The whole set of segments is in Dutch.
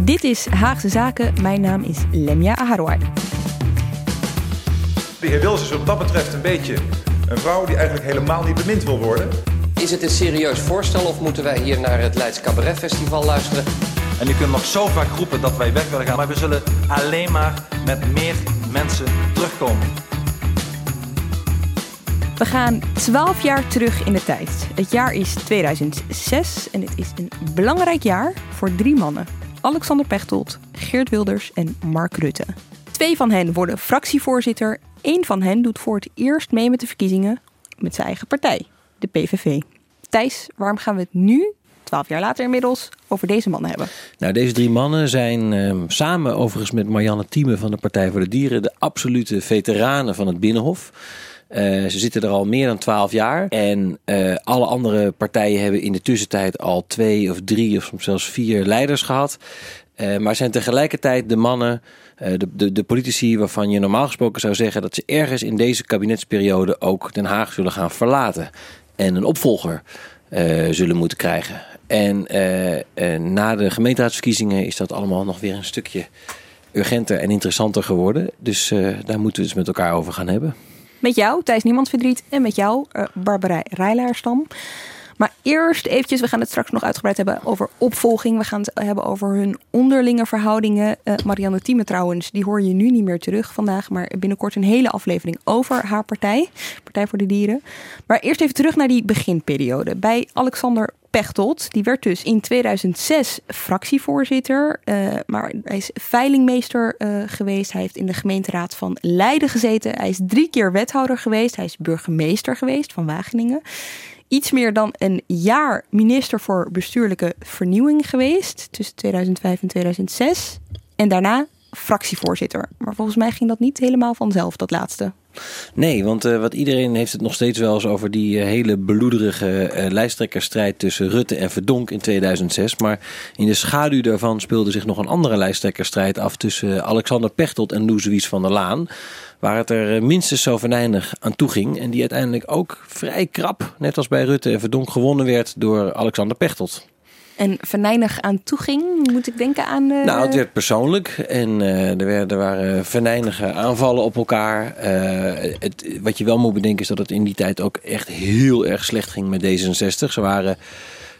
Dit is Haagse Zaken. Mijn naam is Lemia Aharwai. De heer Wils is wat dat betreft een beetje een vrouw die eigenlijk helemaal niet bemind wil worden. Is het een serieus voorstel of moeten wij hier naar het Leids Cabaret Festival luisteren? En u kunt nog zo vaak roepen dat wij weg willen gaan, maar we zullen alleen maar met meer mensen terugkomen. We gaan 12 jaar terug in de tijd. Het jaar is 2006 en het is een belangrijk jaar voor drie mannen. Alexander Pechtold, Geert Wilders en Mark Rutte. Twee van hen worden fractievoorzitter. Eén van hen doet voor het eerst mee met de verkiezingen met zijn eigen partij, de PVV. Thijs, waarom gaan we het nu, twaalf jaar later inmiddels, over deze mannen hebben? Nou, deze drie mannen zijn eh, samen overigens met Marianne Thieme van de Partij voor de Dieren de absolute veteranen van het Binnenhof. Uh, ze zitten er al meer dan twaalf jaar. En uh, alle andere partijen hebben in de tussentijd al twee of drie of soms zelfs vier leiders gehad. Uh, maar zijn tegelijkertijd de mannen, de, de, de, politici waarvan je normaal gesproken zou zeggen dat ze ergens in deze kabinetsperiode ook Den Haag zullen gaan verlaten. En een opvolger zullen moeten krijgen. En na de gemeenteraadsverkiezingen is dat allemaal nog weer een stukje urgenter en interessanter geworden. Dus daar moeten we het met elkaar over gaan hebben. Met jou, Thijs Niemand Verdriet. En met jou, uh, Barbara Rijlaarstam. Maar eerst eventjes, we gaan het straks nog uitgebreid hebben over opvolging. We gaan het hebben over hun onderlinge verhoudingen. Uh, Marianne Thieme trouwens, die hoor je nu niet meer terug vandaag. Maar binnenkort een hele aflevering over haar partij. Partij voor de Dieren. Maar eerst even terug naar die beginperiode. Bij Alexander Pechtold. Die werd dus in 2006 fractievoorzitter. Uh, maar hij is veilingmeester uh, geweest. Hij heeft in de gemeenteraad van Leiden gezeten. Hij is drie keer wethouder geweest. Hij is burgemeester geweest van Wageningen. Iets meer dan een jaar minister voor bestuurlijke vernieuwing geweest. Tussen 2005 en 2006. En daarna fractievoorzitter. Maar volgens mij ging dat niet helemaal vanzelf, dat laatste. Nee, want uh, wat iedereen heeft het nog steeds wel eens over die uh, hele bloederige uh, tussen Rutte en Verdonk in 2006. Maar in de schaduw daarvan speelde zich nog een andere lijsttrekkerstrijd af tussen Alexander Pechtold en Loes van der Laan. Waar het er minstens zo venijnig aan toe ging. En die uiteindelijk ook vrij krap, net als bij Rutte en Verdonk, gewonnen werd door Alexander Pechtold en venijnig aan toe ging? Moet ik denken aan. Uh... Nou, het werd persoonlijk en uh, er, werden, er waren venijnige aanvallen op elkaar. Uh, het, wat je wel moet bedenken is dat het in die tijd ook echt heel erg slecht ging met D66. Ze waren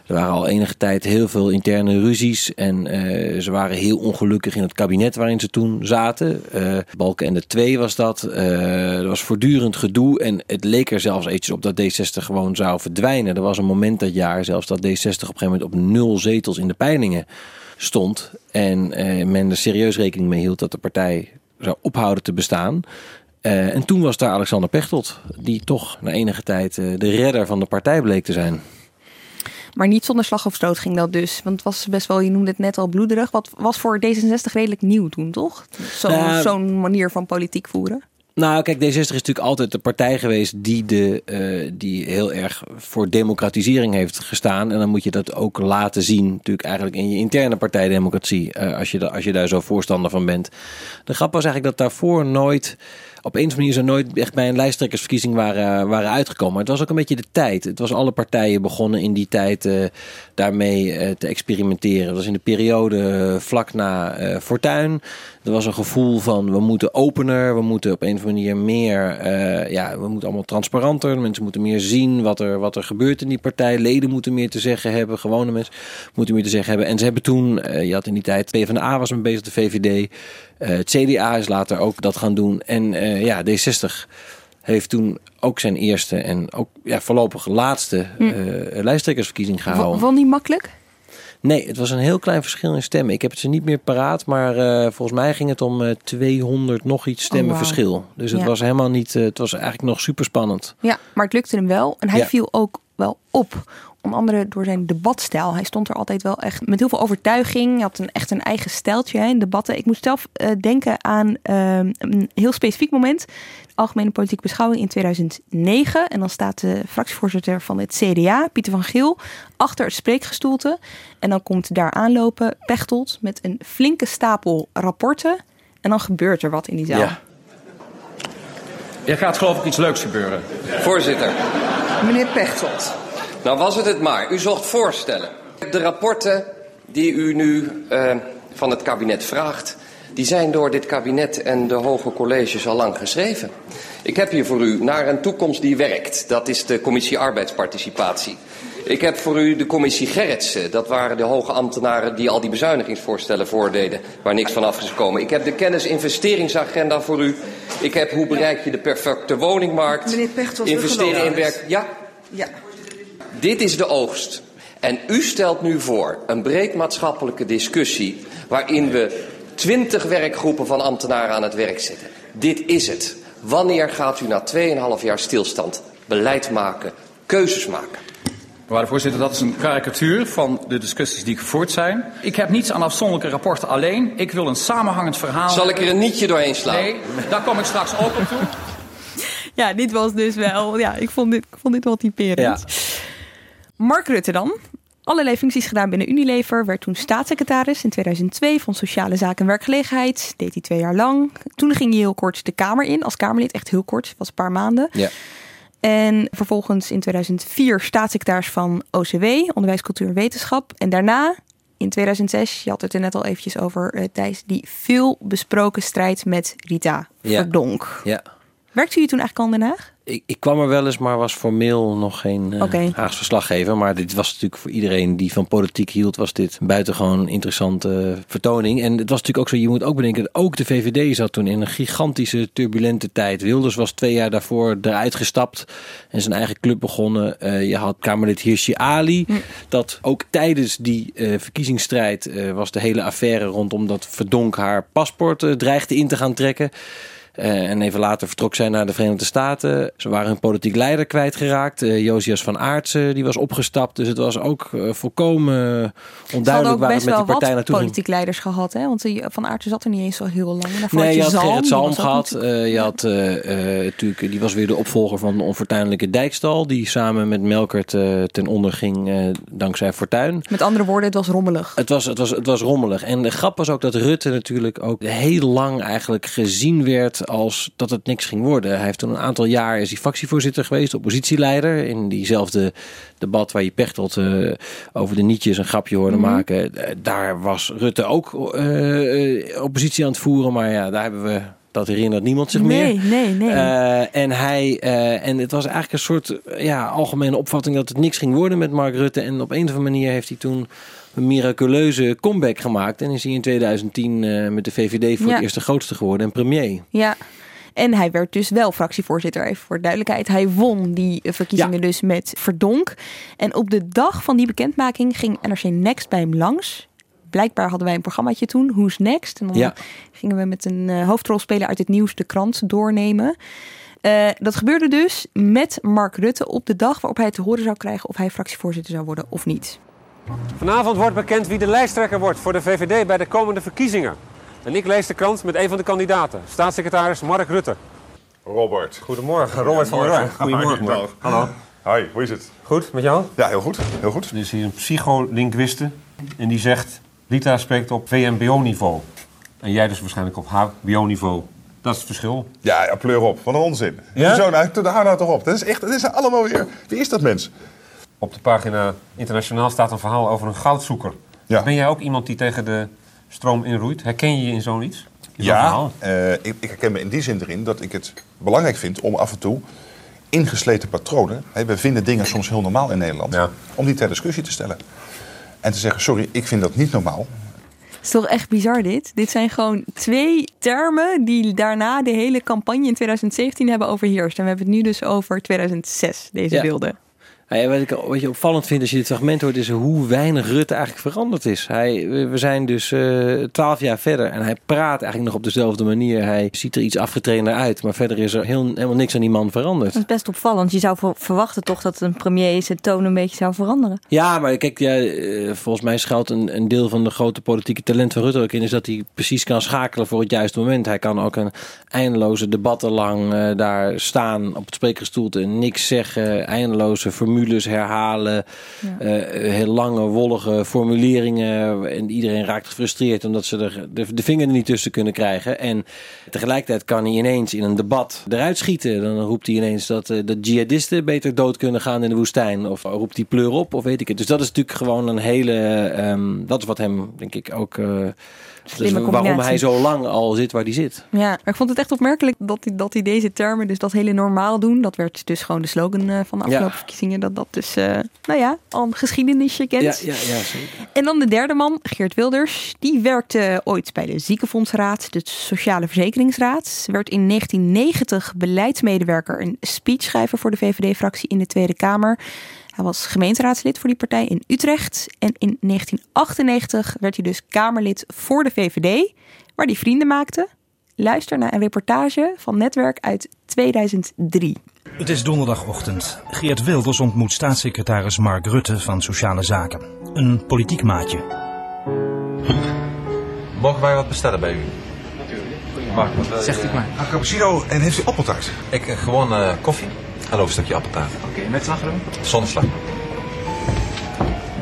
er waren al enige tijd heel veel interne ruzies. En uh, ze waren heel ongelukkig in het kabinet waarin ze toen zaten. Uh, Balken en de twee was dat. Uh, er was voortdurend gedoe. En het leek er zelfs eventjes op dat D60 gewoon zou verdwijnen. Er was een moment dat jaar zelfs dat D60 op een gegeven moment op nul zetels in de peilingen stond. En men er serieus rekening mee hield dat de partij zou ophouden te bestaan. En toen was daar Alexander Pechtold, die toch na enige tijd de redder van de partij bleek te zijn. Maar niet zonder slag of stoot ging dat dus. Want het was best wel, je noemde het net al bloederig. Wat was voor D66 redelijk nieuw toen, toch? Zo'n uh, zo'n manier van politiek voeren. Nou, kijk, D60 is natuurlijk altijd de partij geweest die, de, uh, die heel erg voor democratisering heeft gestaan. En dan moet je dat ook laten zien, natuurlijk eigenlijk in je interne partijdemocratie, uh, als, je da, als je daar zo voorstander van bent. De grap was eigenlijk dat daarvoor nooit op een of manier zo nooit echt bij een lijsttrekkersverkiezing waren, waren uitgekomen. Maar het was ook een beetje de tijd. Het was alle partijen begonnen in die tijd uh, daarmee uh, te experimenteren. Dat was in de periode vlak na Fortuin. Er was een gevoel van we moeten opener, we moeten op een of andere manier meer, uh, ja, we moeten allemaal transparanter. Mensen moeten meer zien wat er, wat er gebeurt in die partij. Leden moeten meer te zeggen hebben, gewone mensen moeten meer te zeggen hebben. En ze hebben toen, uh, je had in die tijd, PvdA was mee bezig, de VVD. Uh, het CDA is later ook dat gaan doen. En ja, D60 heeft toen ook zijn eerste en ook ja, voorlopig laatste hm. lijsttrekkersverkiezing gehouden. Vond niet makkelijk? Nee, het was een heel klein verschil in stemmen. Ik heb het ze niet meer paraat, maar uh, volgens mij ging het om uh, 200 nog iets stemmen oh, wow. verschil. Dus het Ja. was helemaal niet, uh, het was eigenlijk nog super spannend. Ja, maar het lukte hem wel. En hij Ja. viel ook wel op. Onder andere door zijn debatstijl. Hij stond er altijd wel echt met heel veel overtuiging. Hij had een, echt een eigen stijltje hè, in debatten. Ik moest zelf eh, denken aan ehm, een heel specifiek moment. Algemene politieke beschouwing in 2009. En dan staat de fractievoorzitter van het CDA, Pieter van Geel, achter het spreekgestoelte. En dan komt daar aanlopen Pechtold met een flinke stapel rapporten. En dan gebeurt er wat in die zaal. Ja. Er gaat geloof ik iets leuks gebeuren. Voorzitter, Meneer Pechtold. Nou was het het maar. U zocht voorstellen. De rapporten die u nu eh, van het kabinet vraagt, die zijn door dit kabinet en de hoge colleges al lang geschreven. Ik heb hier voor u naar een toekomst die werkt. Dat is de commissie arbeidsparticipatie. Ik heb voor u de commissie Gerritsen. Dat waren de hoge ambtenaren die al die bezuinigingsvoorstellen voordeden, waar niks van af is gekomen. Ik heb de kennisinvesteringsagenda voor u. Ik heb hoe bereik je de perfecte woningmarkt. Meneer Pechtold, Investeren in werk. Ja, Ja. Dit is de oogst. En u stelt nu voor een breed maatschappelijke discussie waarin we twintig werkgroepen van ambtenaren aan het werk zetten. Dit is het. Wanneer gaat u na 2,5 jaar stilstand beleid maken, keuzes maken? Mevrouw de voorzitter, dat is een karikatuur van de discussies die gevoerd zijn. Ik heb niets aan afzonderlijke rapporten alleen. Ik wil een samenhangend verhaal. Zal ik er een nietje doorheen slaan? Nee, daar kom ik straks ook op toe. Ja, dit was dus wel. Ja, ik vond dit, ik vond dit wel typerend. Ja. Mark Rutte dan. Allerlei functies gedaan binnen Unilever. Werd toen staatssecretaris in 2002 van Sociale Zaken en Werkgelegenheid. Deed hij twee jaar lang. Toen ging hij heel kort de Kamer in als Kamerlid. Echt heel kort. Was een paar maanden. Ja. En vervolgens in 2004 staatssecretaris van OCW, Onderwijs, Cultuur en Wetenschap. En daarna in 2006, je had het er net al eventjes over, eh, Thijs, die veel besproken strijd met Rita Ja. Verdonk. Ja. Werkte u toen eigenlijk al in Den Haag? Ik, ik kwam er wel eens, maar was formeel nog geen Oké. Haags verslaggever. Maar dit was natuurlijk voor iedereen die van politiek hield, was dit een buitengewoon interessante vertoning. En het was natuurlijk ook zo, je moet ook bedenken, dat ook de VVD zat toen in een gigantische turbulente tijd. Wilders was twee jaar daarvoor eruit gestapt en zijn eigen club begonnen. Eh, je had Kamerlid Hirsi Ali. Dat ook tijdens die eh, verkiezingsstrijd was de hele affaire rondom dat Verdonk haar paspoort dreigde in te gaan trekken. Eh, en even later vertrok zij naar de Verenigde Staten. Ze waren hun politiek leider kwijtgeraakt. Eh Josias van Aartsen die was opgestapt. Dus het was ook eh, volkomen Ze onduidelijk hadden waar het met die partij naartoe ging. politiek leiders gehad. Hè? Want Van Aerten zat er niet eens zo heel lang. Daarvoor Nee, je had je Gerrit Zalm gehad. Eh, je had natuurlijk, die was weer de opvolger van de onfortuinlijke Dijkstal. Die samen met Melkert ten onder ging dankzij Fortuin. Met andere woorden, het was rommelig. Het was, het, was, het was rommelig. En de grap was ook dat Rutte natuurlijk ook heel lang eigenlijk gezien werd als dat het niks ging worden. Hij heeft toen een aantal jaar is hij fractievoorzitter geweest, oppositieleider. In diezelfde debat waar je Pechtold eh, over de nietjes een grapje hoorde Mhm. maken. Eh, daar was Rutte ook eh, oppositie aan het voeren. Maar ja, daar hebben we, dat herinnert niemand zich meer. Nee, nee, nee. Eh, en, hij, eh, en het was eigenlijk een soort ja, algemene opvatting dat het niks ging worden met Mark Rutte. En op een of andere manier heeft hij toen een miraculeuze comeback gemaakt. En is hij in 2010 eh, met de VVD voor Ja. het eerst de grootste geworden en premier. Ja. En hij werd dus wel fractievoorzitter, even voor de duidelijkheid. Hij won die verkiezingen Ja. dus met Verdonk. En op de dag van die bekendmaking ging NRC Next bij hem langs. Blijkbaar hadden wij een programmaatje toen, Who's Next? En dan Ja. gingen we met een eh, hoofdrolspeler uit het nieuws de krant doornemen. Eh, dat gebeurde dus met Mark Rutte op de dag waarop hij te horen zou krijgen of hij fractievoorzitter zou worden of niet. Vanavond wordt bekend wie de lijsttrekker wordt voor de VVD bij de komende verkiezingen. En ik lees de krant met een van de kandidaten, staatssecretaris Mark Rutte. Robert. Goedemorgen, Robert van der. Goedemorgen. Hallo. Hi, hoe is het? Goed, met jou? Ja, heel goed. Heel goed. Er is hier een psycholinguiste en die zegt... Rita spreekt op VMBO-niveau. En jij dus waarschijnlijk op HBO-niveau. Dat is het verschil. Ja, ja pleur op. Wat een onzin. Ja? Zo, nou, hou nou toch op. Dat is echt, dat is allemaal weer... Wie is dat mens? Op de pagina internationaal staat een verhaal over een goudzoeker. Ja. Ben jij ook iemand die tegen de stroom inroeit? Herken je je in zo'n iets? In Ja, eh, ik, ik herken me in die zin erin dat ik het belangrijk vind om af en toe ingesleten patronen. Hè, we vinden dingen soms heel normaal in Nederland. Om die ter discussie te stellen. En te zeggen, sorry, ik vind dat niet normaal. Het is toch echt bizar dit? Dit zijn gewoon twee termen die daarna de hele campagne in 2017 hebben overheerst. En we hebben het nu dus over 2006, deze Ja. beelden. Ja, wat, ik, wat je opvallend vindt als je dit fragment hoort, is hoe weinig Rutte eigenlijk veranderd is. Hij, we zijn dus eh, twaalf jaar verder en hij praat eigenlijk nog op dezelfde manier. Hij ziet er iets afgetrainer uit, maar verder is er heel, helemaal niks aan die man veranderd. Dat is best opvallend. Je zou ver- verwachten toch dat een premier zijn toon een beetje zou veranderen. Ja, maar kijk, ja, eh, volgens mij schuilt een, een deel van de grote politieke talent van Rutte ook in, is dat hij precies kan schakelen voor het juiste moment. Hij kan ook een eindeloze debatten lang eh, daar staan op het sprekersstoelte en niks zeggen, eindeloze formules herhalen, eh, heel lange, wollige formuleringen en iedereen raakt gefrustreerd omdat ze er de, de vinger er niet tussen kunnen krijgen. En tegelijkertijd kan hij ineens in een debat eruit schieten. Dan roept hij ineens dat de jihadisten beter dood kunnen gaan in de woestijn. Of roept hij pleur op, of weet ik het. Dus dat is natuurlijk gewoon een hele... ehm, dat is wat hem, denk ik, ook... eh, Slimme waarom hij zo lang al zit waar hij zit. Ja, maar ik vond het echt opmerkelijk dat hij, dat hij deze termen, dus dat hele normaal doen, dat werd dus gewoon de slogan eh, van de afgelopen Ja. verkiezingen, dat dat dus, eh, nou ja, al een geschiedenisje kent. Ja, ja, ja, zeker. En dan de derde man, Geert Wilders. Die werkte ooit bij de Ziekenfondsraad, de Sociale Verzekeringsraad. Werd in 1990 beleidsmedewerker en speechschrijver voor de VVD-fractie in de Tweede Kamer. Hij was gemeenteraadslid voor die partij in Utrecht. En in 1998 werd hij dus Kamerlid voor de VVD, waar hij vrienden maakte. Luister naar een reportage van Netwerk uit 2003. Het is donderdagochtend. Geert Wilders ontmoet staatssecretaris Mark Rutte van Sociale Zaken. Een politiek maatje. Mogen wij wat bestellen bij u? Mag, Zegt u maar. Een cappuccino en heeft u appeltaart? Ik eh, gewoon eh, koffie en ook een stukje appeltaart. Oké, met slagroom? Zonder slag.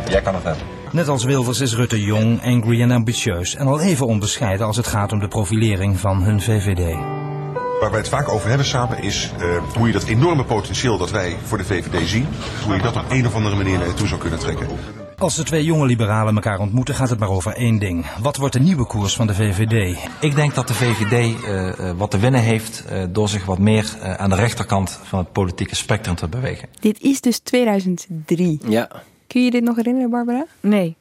Jij kan het hebben. Net als Wilders is Rutte jong, angry en ambitieus. En al even onbescheiden als het gaat om de profilering van hun VVD. Waar wij het vaak over hebben samen is eh, hoe je dat enorme potentieel dat wij voor de VVD zien, hoe je dat op een of andere manier naartoe zou kunnen trekken. Als de twee jonge liberalen elkaar ontmoeten gaat het maar over één ding. Wat wordt de nieuwe koers van de VVD? Ik denk dat de VVD eh, eh, wat te winnen heeft eh, door zich wat meer eh, aan de rechterkant van het politieke spectrum te bewegen. Dit is dus 2003. Ja. Kun je dit nog herinneren, Barbara? Nee.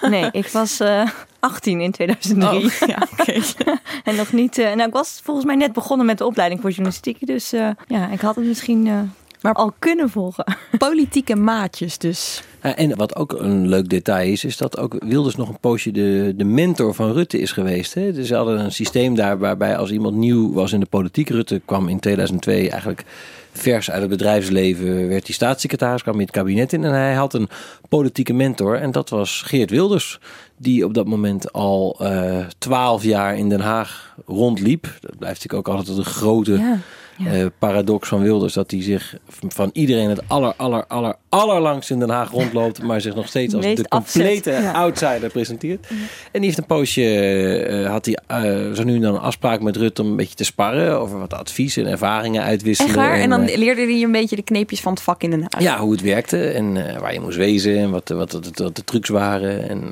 Nee, ik was eh 18 in 2003. Oh, ja, oké. en nog niet. eh, nou, ik was volgens mij net begonnen met de opleiding voor journalistiek. Dus eh, ja, ik had het misschien eh, maar al kunnen volgen. Politieke maatjes dus. Ja, en wat ook een leuk detail is, is dat ook Wilders nog een poosje de, de mentor van Rutte is geweest. Hè? Dus ze hadden een systeem daar waarbij als iemand nieuw was in de politiek, Rutte kwam in 2002 eigenlijk vers uit het bedrijfsleven, werd hij staatssecretaris, kwam in het kabinet in en hij had een politieke mentor en dat was Geert Wilders. Die op dat moment al eh, twaalf jaar in Den Haag rondliep. Dat blijft natuurlijk ook altijd een grote Ja, ja. eh, paradox van Wilders. Dat hij zich van iedereen het aller, aller, aller, allerlangst in Den Haag rondloopt. Maar zich nog steeds als de complete ja. outsider presenteert. En die heeft een poosje, eh, had hij eh, zo nu en dan een afspraak met Rutte om een beetje te sparren. Over wat advies en ervaringen uitwisselen. Echt waar? En dan leerde hij een beetje de kneepjes van het vak in Den Haag. ja, hoe het werkte en waar je moest wezen en wat, wat, wat, wat de trucs waren. En,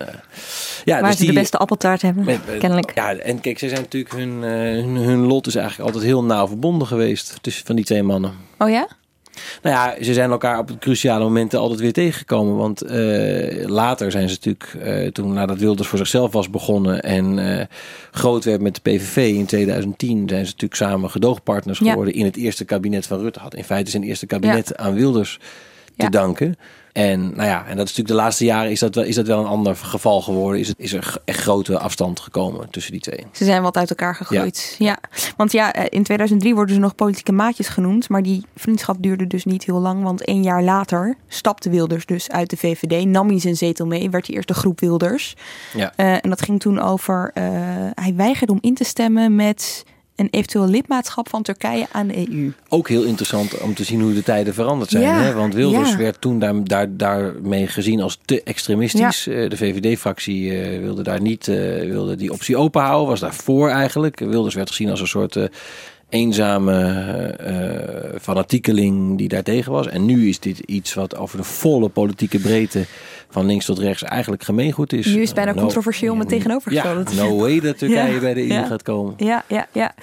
ja, Waar dus ze de die- beste appeltaart hebben, met- kennelijk. Ja, en kijk, ze zijn natuurlijk hun, hun, hun lot is eigenlijk altijd heel nauw verbonden geweest tussen van die twee mannen. Oh ja? Nou ja, ze zijn elkaar op cruciale momenten altijd weer tegengekomen. Want eh, later zijn ze natuurlijk, eh, toen nadat Wilders voor zichzelf was begonnen en eh, groot werd met de PVV in 2010, zijn ze natuurlijk samen gedoogpartners Ja. geworden in het eerste kabinet van Rutte. Had in feite zijn eerste kabinet aan Wilders te danken. En nou ja, en dat is natuurlijk de laatste jaren is dat wel, is dat wel een ander geval geworden. Is, het, is er echt grote afstand gekomen tussen die twee. Ze zijn wat uit elkaar gegroeid. Ja. Want ja, eh, in 2003 worden ze nog politieke maatjes genoemd. Maar die vriendschap duurde dus niet heel lang. Want één jaar later stapte Wilders dus uit de VVD. Nam hij zijn zetel mee. Werd hij eerst de groep Wilders. Ja. Eh, en dat ging toen over... eh, hij weigerde om in te stemmen met en eventueel lidmaatschap van Turkije aan de EU. Ook heel interessant om te zien hoe de tijden veranderd zijn. Ja, hè? Want Wilders ja. werd toen daar, daar, daarmee gezien als te extremistisch. Eh, De VVD-fractie eh, wilde daar niet eh, wilde die optie open houden, was daarvoor eigenlijk. Wilders werd gezien als een soort eenzame eh, fanatiekeling die daartegen was. En nu is dit iets wat over de volle politieke breedte van links tot rechts eigenlijk gemeengoed is. Nu is het bijna No- controversieel om het tegenovergestelde Ja, no way dat Turkije Ja, bij de EU ja. gaat komen. Ja, ja, ja.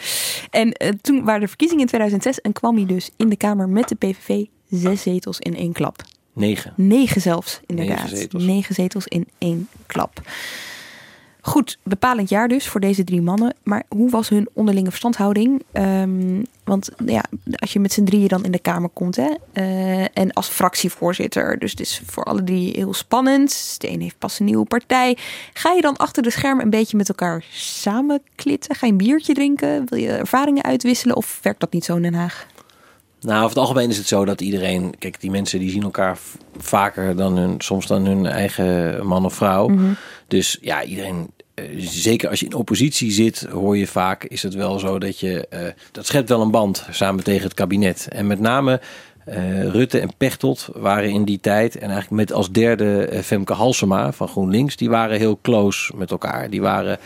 En eh, toen waren de verkiezingen in 2006 en kwam hij dus in de Kamer met de PVV zes zetels in één klap. Negen. Negen zelfs, inderdaad. Negen zetels. Negen zetels in één klap. Goed, bepalend jaar dus voor deze drie mannen. Maar hoe was hun onderlinge verstandhouding? Ehm, want ja, als je met z'n drieën dan in de Kamer komt hè, eh, en als fractievoorzitter, dus het is voor alle drie heel spannend. De een heeft pas een nieuwe partij. Ga je dan achter de schermen een beetje met elkaar samenklitten? Ga je een biertje drinken? Wil je ervaringen uitwisselen? Of werkt dat niet zo in Den Haag? Nou, over het algemeen is het zo dat iedereen... Kijk, die mensen die zien elkaar vaker dan hun, soms dan hun eigen man of vrouw. Mhm. Dus ja, iedereen... eh, Zeker als je in oppositie zit, hoor je vaak, is het wel zo dat je... eh, dat schept wel een band samen tegen het kabinet. En met name eh, Rutte en Pechtold waren in die tijd... en eigenlijk met als derde Femke Halsema van GroenLinks... die waren heel close met elkaar. Die waren...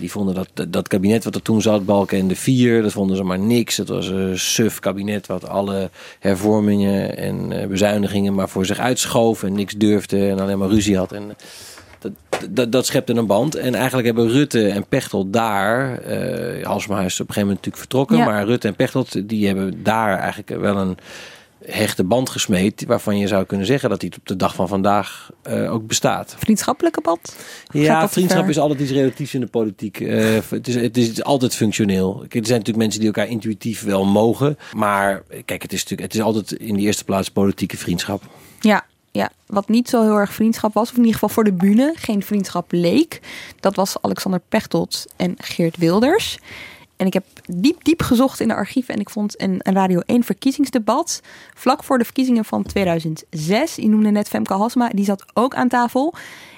Die vonden dat, dat, kabinet wat er toen zat, Balken en de Vier, dat vonden ze maar niks. Het was een suf kabinet wat alle hervormingen en bezuinigingen maar voor zich uitschoof en niks durfde en alleen maar ruzie had. En dat, dat, schepte een band. En eigenlijk hebben Rutte en Pechtold daar, Halsema is op een gegeven moment natuurlijk vertrokken, Ja. maar Rutte en Pechtold die hebben daar eigenlijk wel een hechte band gesmeed, waarvan je zou kunnen zeggen dat die op de dag van vandaag eh, ook bestaat. Vriendschappelijke band? Ja, vriendschap ver? is altijd iets relatiefs in de politiek. Eh, het, is, het, is, het is altijd functioneel. Kijk, Er zijn natuurlijk mensen die elkaar intuïtief wel mogen. Maar kijk, het is, natuurlijk, het is altijd in de eerste plaats politieke vriendschap. Ja, ja, wat niet zo heel erg vriendschap was, of in ieder geval voor de bühne geen vriendschap leek, dat was Alexander Pechtold en Geert Wilders. En ik heb diep, diep gezocht in de archieven en ik vond een, Radio 1 verkiezingsdebat vlak voor de verkiezingen van 2006. Je noemde net Femke Halsema, die zat ook aan tafel.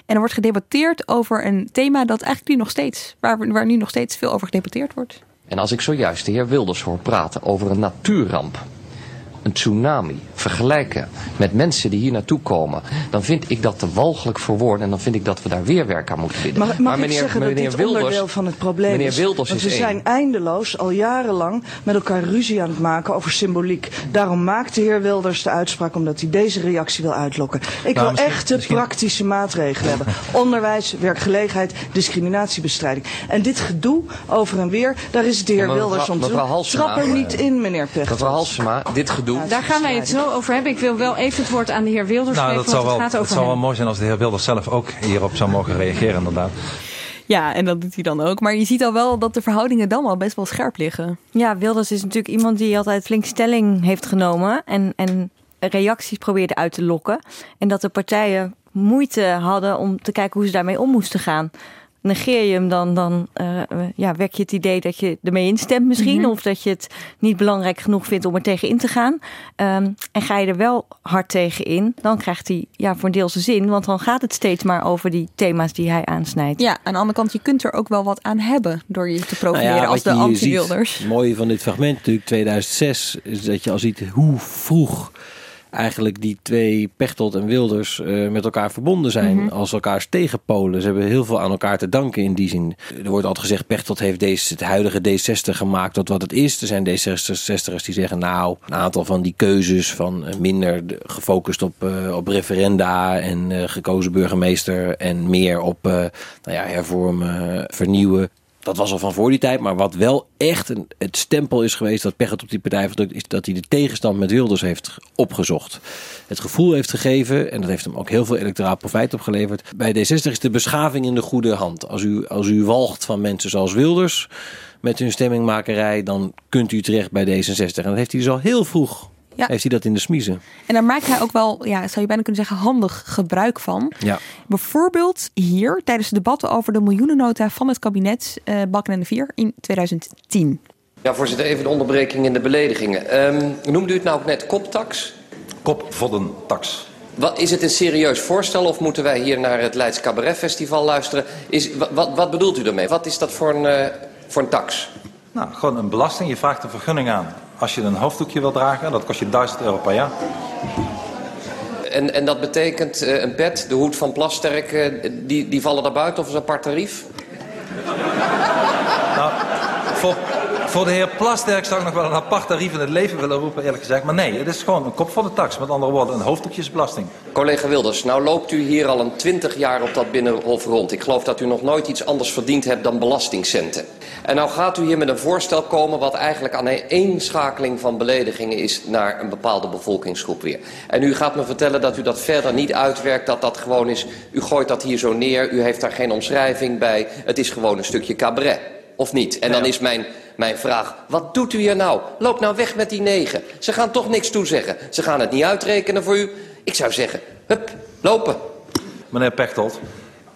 En er wordt gedebatteerd over een thema dat eigenlijk nu nog steeds, waar, waar nu nog steeds veel over gedebatteerd wordt. En als ik zojuist de heer Wilders hoor praten over een natuurramp, een tsunami, vergelijken met mensen die hier naartoe komen, dan vind ik dat te walgelijk voor woorden en dan vind ik dat we daar weer werk aan moeten vinden. Mag, mag ik zeggen dat dit Wilders, onderdeel van het probleem meneer is? Want is we één. zijn eindeloos al jarenlang met elkaar ruzie aan het maken over symboliek. Daarom maakt de heer Wilders de uitspraak omdat hij deze reactie wil uitlokken. Ik Nou, wil misschien- echte praktische maatregelen hebben. Onderwijs, werkgelegenheid, discriminatiebestrijing. En dit gedoe over en weer, daar is de heer Ja, maar Wilders om te mevrouw doen. Halsema, Trap er niet in, meneer Pechtold. Mevrouw Halsema, dit gedoe. Daar gaan wij het zo over hebben. Ik wil wel even het woord aan de heer Wilders Nou, geven, dat zou want wel, het gaat het zou wel mooi zijn als de heer Wilders zelf ook hierop zou mogen reageren, inderdaad. Ja, en dat doet hij dan ook. Maar je ziet al wel dat de verhoudingen dan al best wel scherp liggen. Ja, Wilders is natuurlijk iemand die altijd flink stelling heeft genomen en, en reacties probeerde uit te lokken. En dat de partijen moeite hadden om te kijken hoe ze daarmee om moesten gaan. Negeer je hem dan, dan eh, eh, ja, wek je het idee dat je ermee instemt misschien. Mhm. Of dat je het niet belangrijk genoeg vindt om er tegen in te gaan. Ehm, en ga je er wel hard tegen in, dan krijgt hij ja, voor een deel zijn zin. Want dan gaat het steeds maar over die thema's die hij aansnijdt. Ja, aan de andere kant, je kunt er ook wel wat aan hebben door je te profileren Nou ja, als de anti-Wilders. Het mooie van dit fragment natuurlijk 2006 is dat je al ziet hoe vroeg eigenlijk die twee Pechtold en Wilders eh, met elkaar verbonden zijn Mhm. als elkaars tegenpolen. Ze hebben heel veel aan elkaar te danken in die zin. Er wordt altijd gezegd Pechtold heeft deze, het huidige D60 gemaakt tot wat het is. Er zijn D66'ers die zeggen nou een aantal van die keuzes van eh, minder de- gefocust op, eh, op referenda en gekozen burgemeester en meer op nou ja, hervormen, vernieuwen. Dat was al van voor die tijd. Maar wat wel echt een, het stempel is geweest dat Pechtold op die partij verdrukt, is dat hij de tegenstand met Wilders heeft opgezocht. Het gevoel heeft gegeven, en dat heeft hem ook heel veel electoraal profijt opgeleverd. Bij D60 is de beschaving in de goede hand. Als u, als u walgt van mensen zoals Wilders met hun stemmingmakerij, dan kunt u terecht bij D66. En dat heeft hij dus al heel vroeg. Ja. Heeft hij dat in de smiezen? En daar maakt hij ook wel, ja, zou je bijna kunnen zeggen, handig gebruik van. Ja. Bijvoorbeeld hier tijdens de debatten over de miljoenennota van het kabinet eh Balken en de Vier in 2010. Ja, voorzitter, even de onderbreking in de beledigingen. Ehm, noemde u het nou ook net koptax? Kopvoddentax. Wat, is het een serieus voorstel of moeten wij hier naar het Leids Cabaret Festival luisteren? Is, wat, wat, wat bedoelt u daarmee? Wat is dat voor een, eh, voor een tax? Nou, gewoon een belasting. Je vraagt een vergunning aan als je een hoofddoekje wil dragen. Dat kost je 1000 euro per jaar. En, en dat betekent uh, een pet, de hoed van Plasterk, uh, die, die vallen daar buiten of is een apart tarief? Nou, voor, voor de heer Plasterk zou ik nog wel een apart tarief in het leven willen roepen, eerlijk gezegd. Maar nee, het is gewoon een kop van de tax. Met andere woorden, een hoofddoekjesbelasting. Collega Wilders, nou loopt u hier al een twintig jaar op dat Binnenhof rond. Ik geloof dat u nog nooit iets anders verdiend hebt dan belastingcenten. En nou gaat u hier met een voorstel komen wat eigenlijk aan een eenschakeling van beledigingen is naar een bepaalde bevolkingsgroep weer. En u gaat me vertellen dat u dat verder niet uitwerkt, dat dat gewoon is, u gooit dat hier zo neer, u heeft daar geen omschrijving bij, het is gewoon een stukje cabaret. Of niet? En dan is mijn, mijn vraag, wat doet u hier nou? Loop nou weg met die negen. Ze gaan toch niks toezeggen. Ze gaan het niet uitrekenen voor u. Ik zou zeggen, hup, lopen. Meneer Pechtold,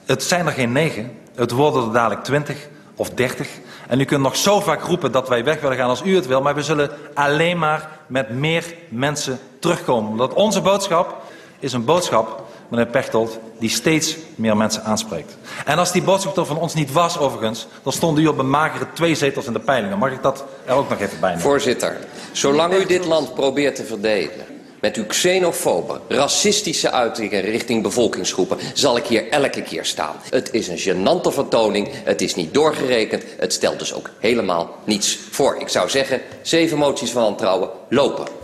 het zijn er geen negen. Het worden er dadelijk twintig of dertig. En u kunt nog zo vaak roepen dat wij weg willen gaan als u het wil. Maar we zullen alleen maar met meer mensen terugkomen. Omdat onze boodschap is een boodschap meneer Pechtold, die steeds meer mensen aanspreekt. En als die boodschap er van ons niet was, overigens, dan stond u op een magere twee zetels in de peilingen. Mag ik dat er ook nog even bij nemen? Voorzitter, zolang u dit land probeert te verdelen met uw xenofobe, racistische uitingen richting bevolkingsgroepen, zal ik hier elke keer staan. Het is een gênante vertoning, het is niet doorgerekend, het stelt dus ook helemaal niets voor. Ik zou zeggen, zeven moties van wantrouwen lopen.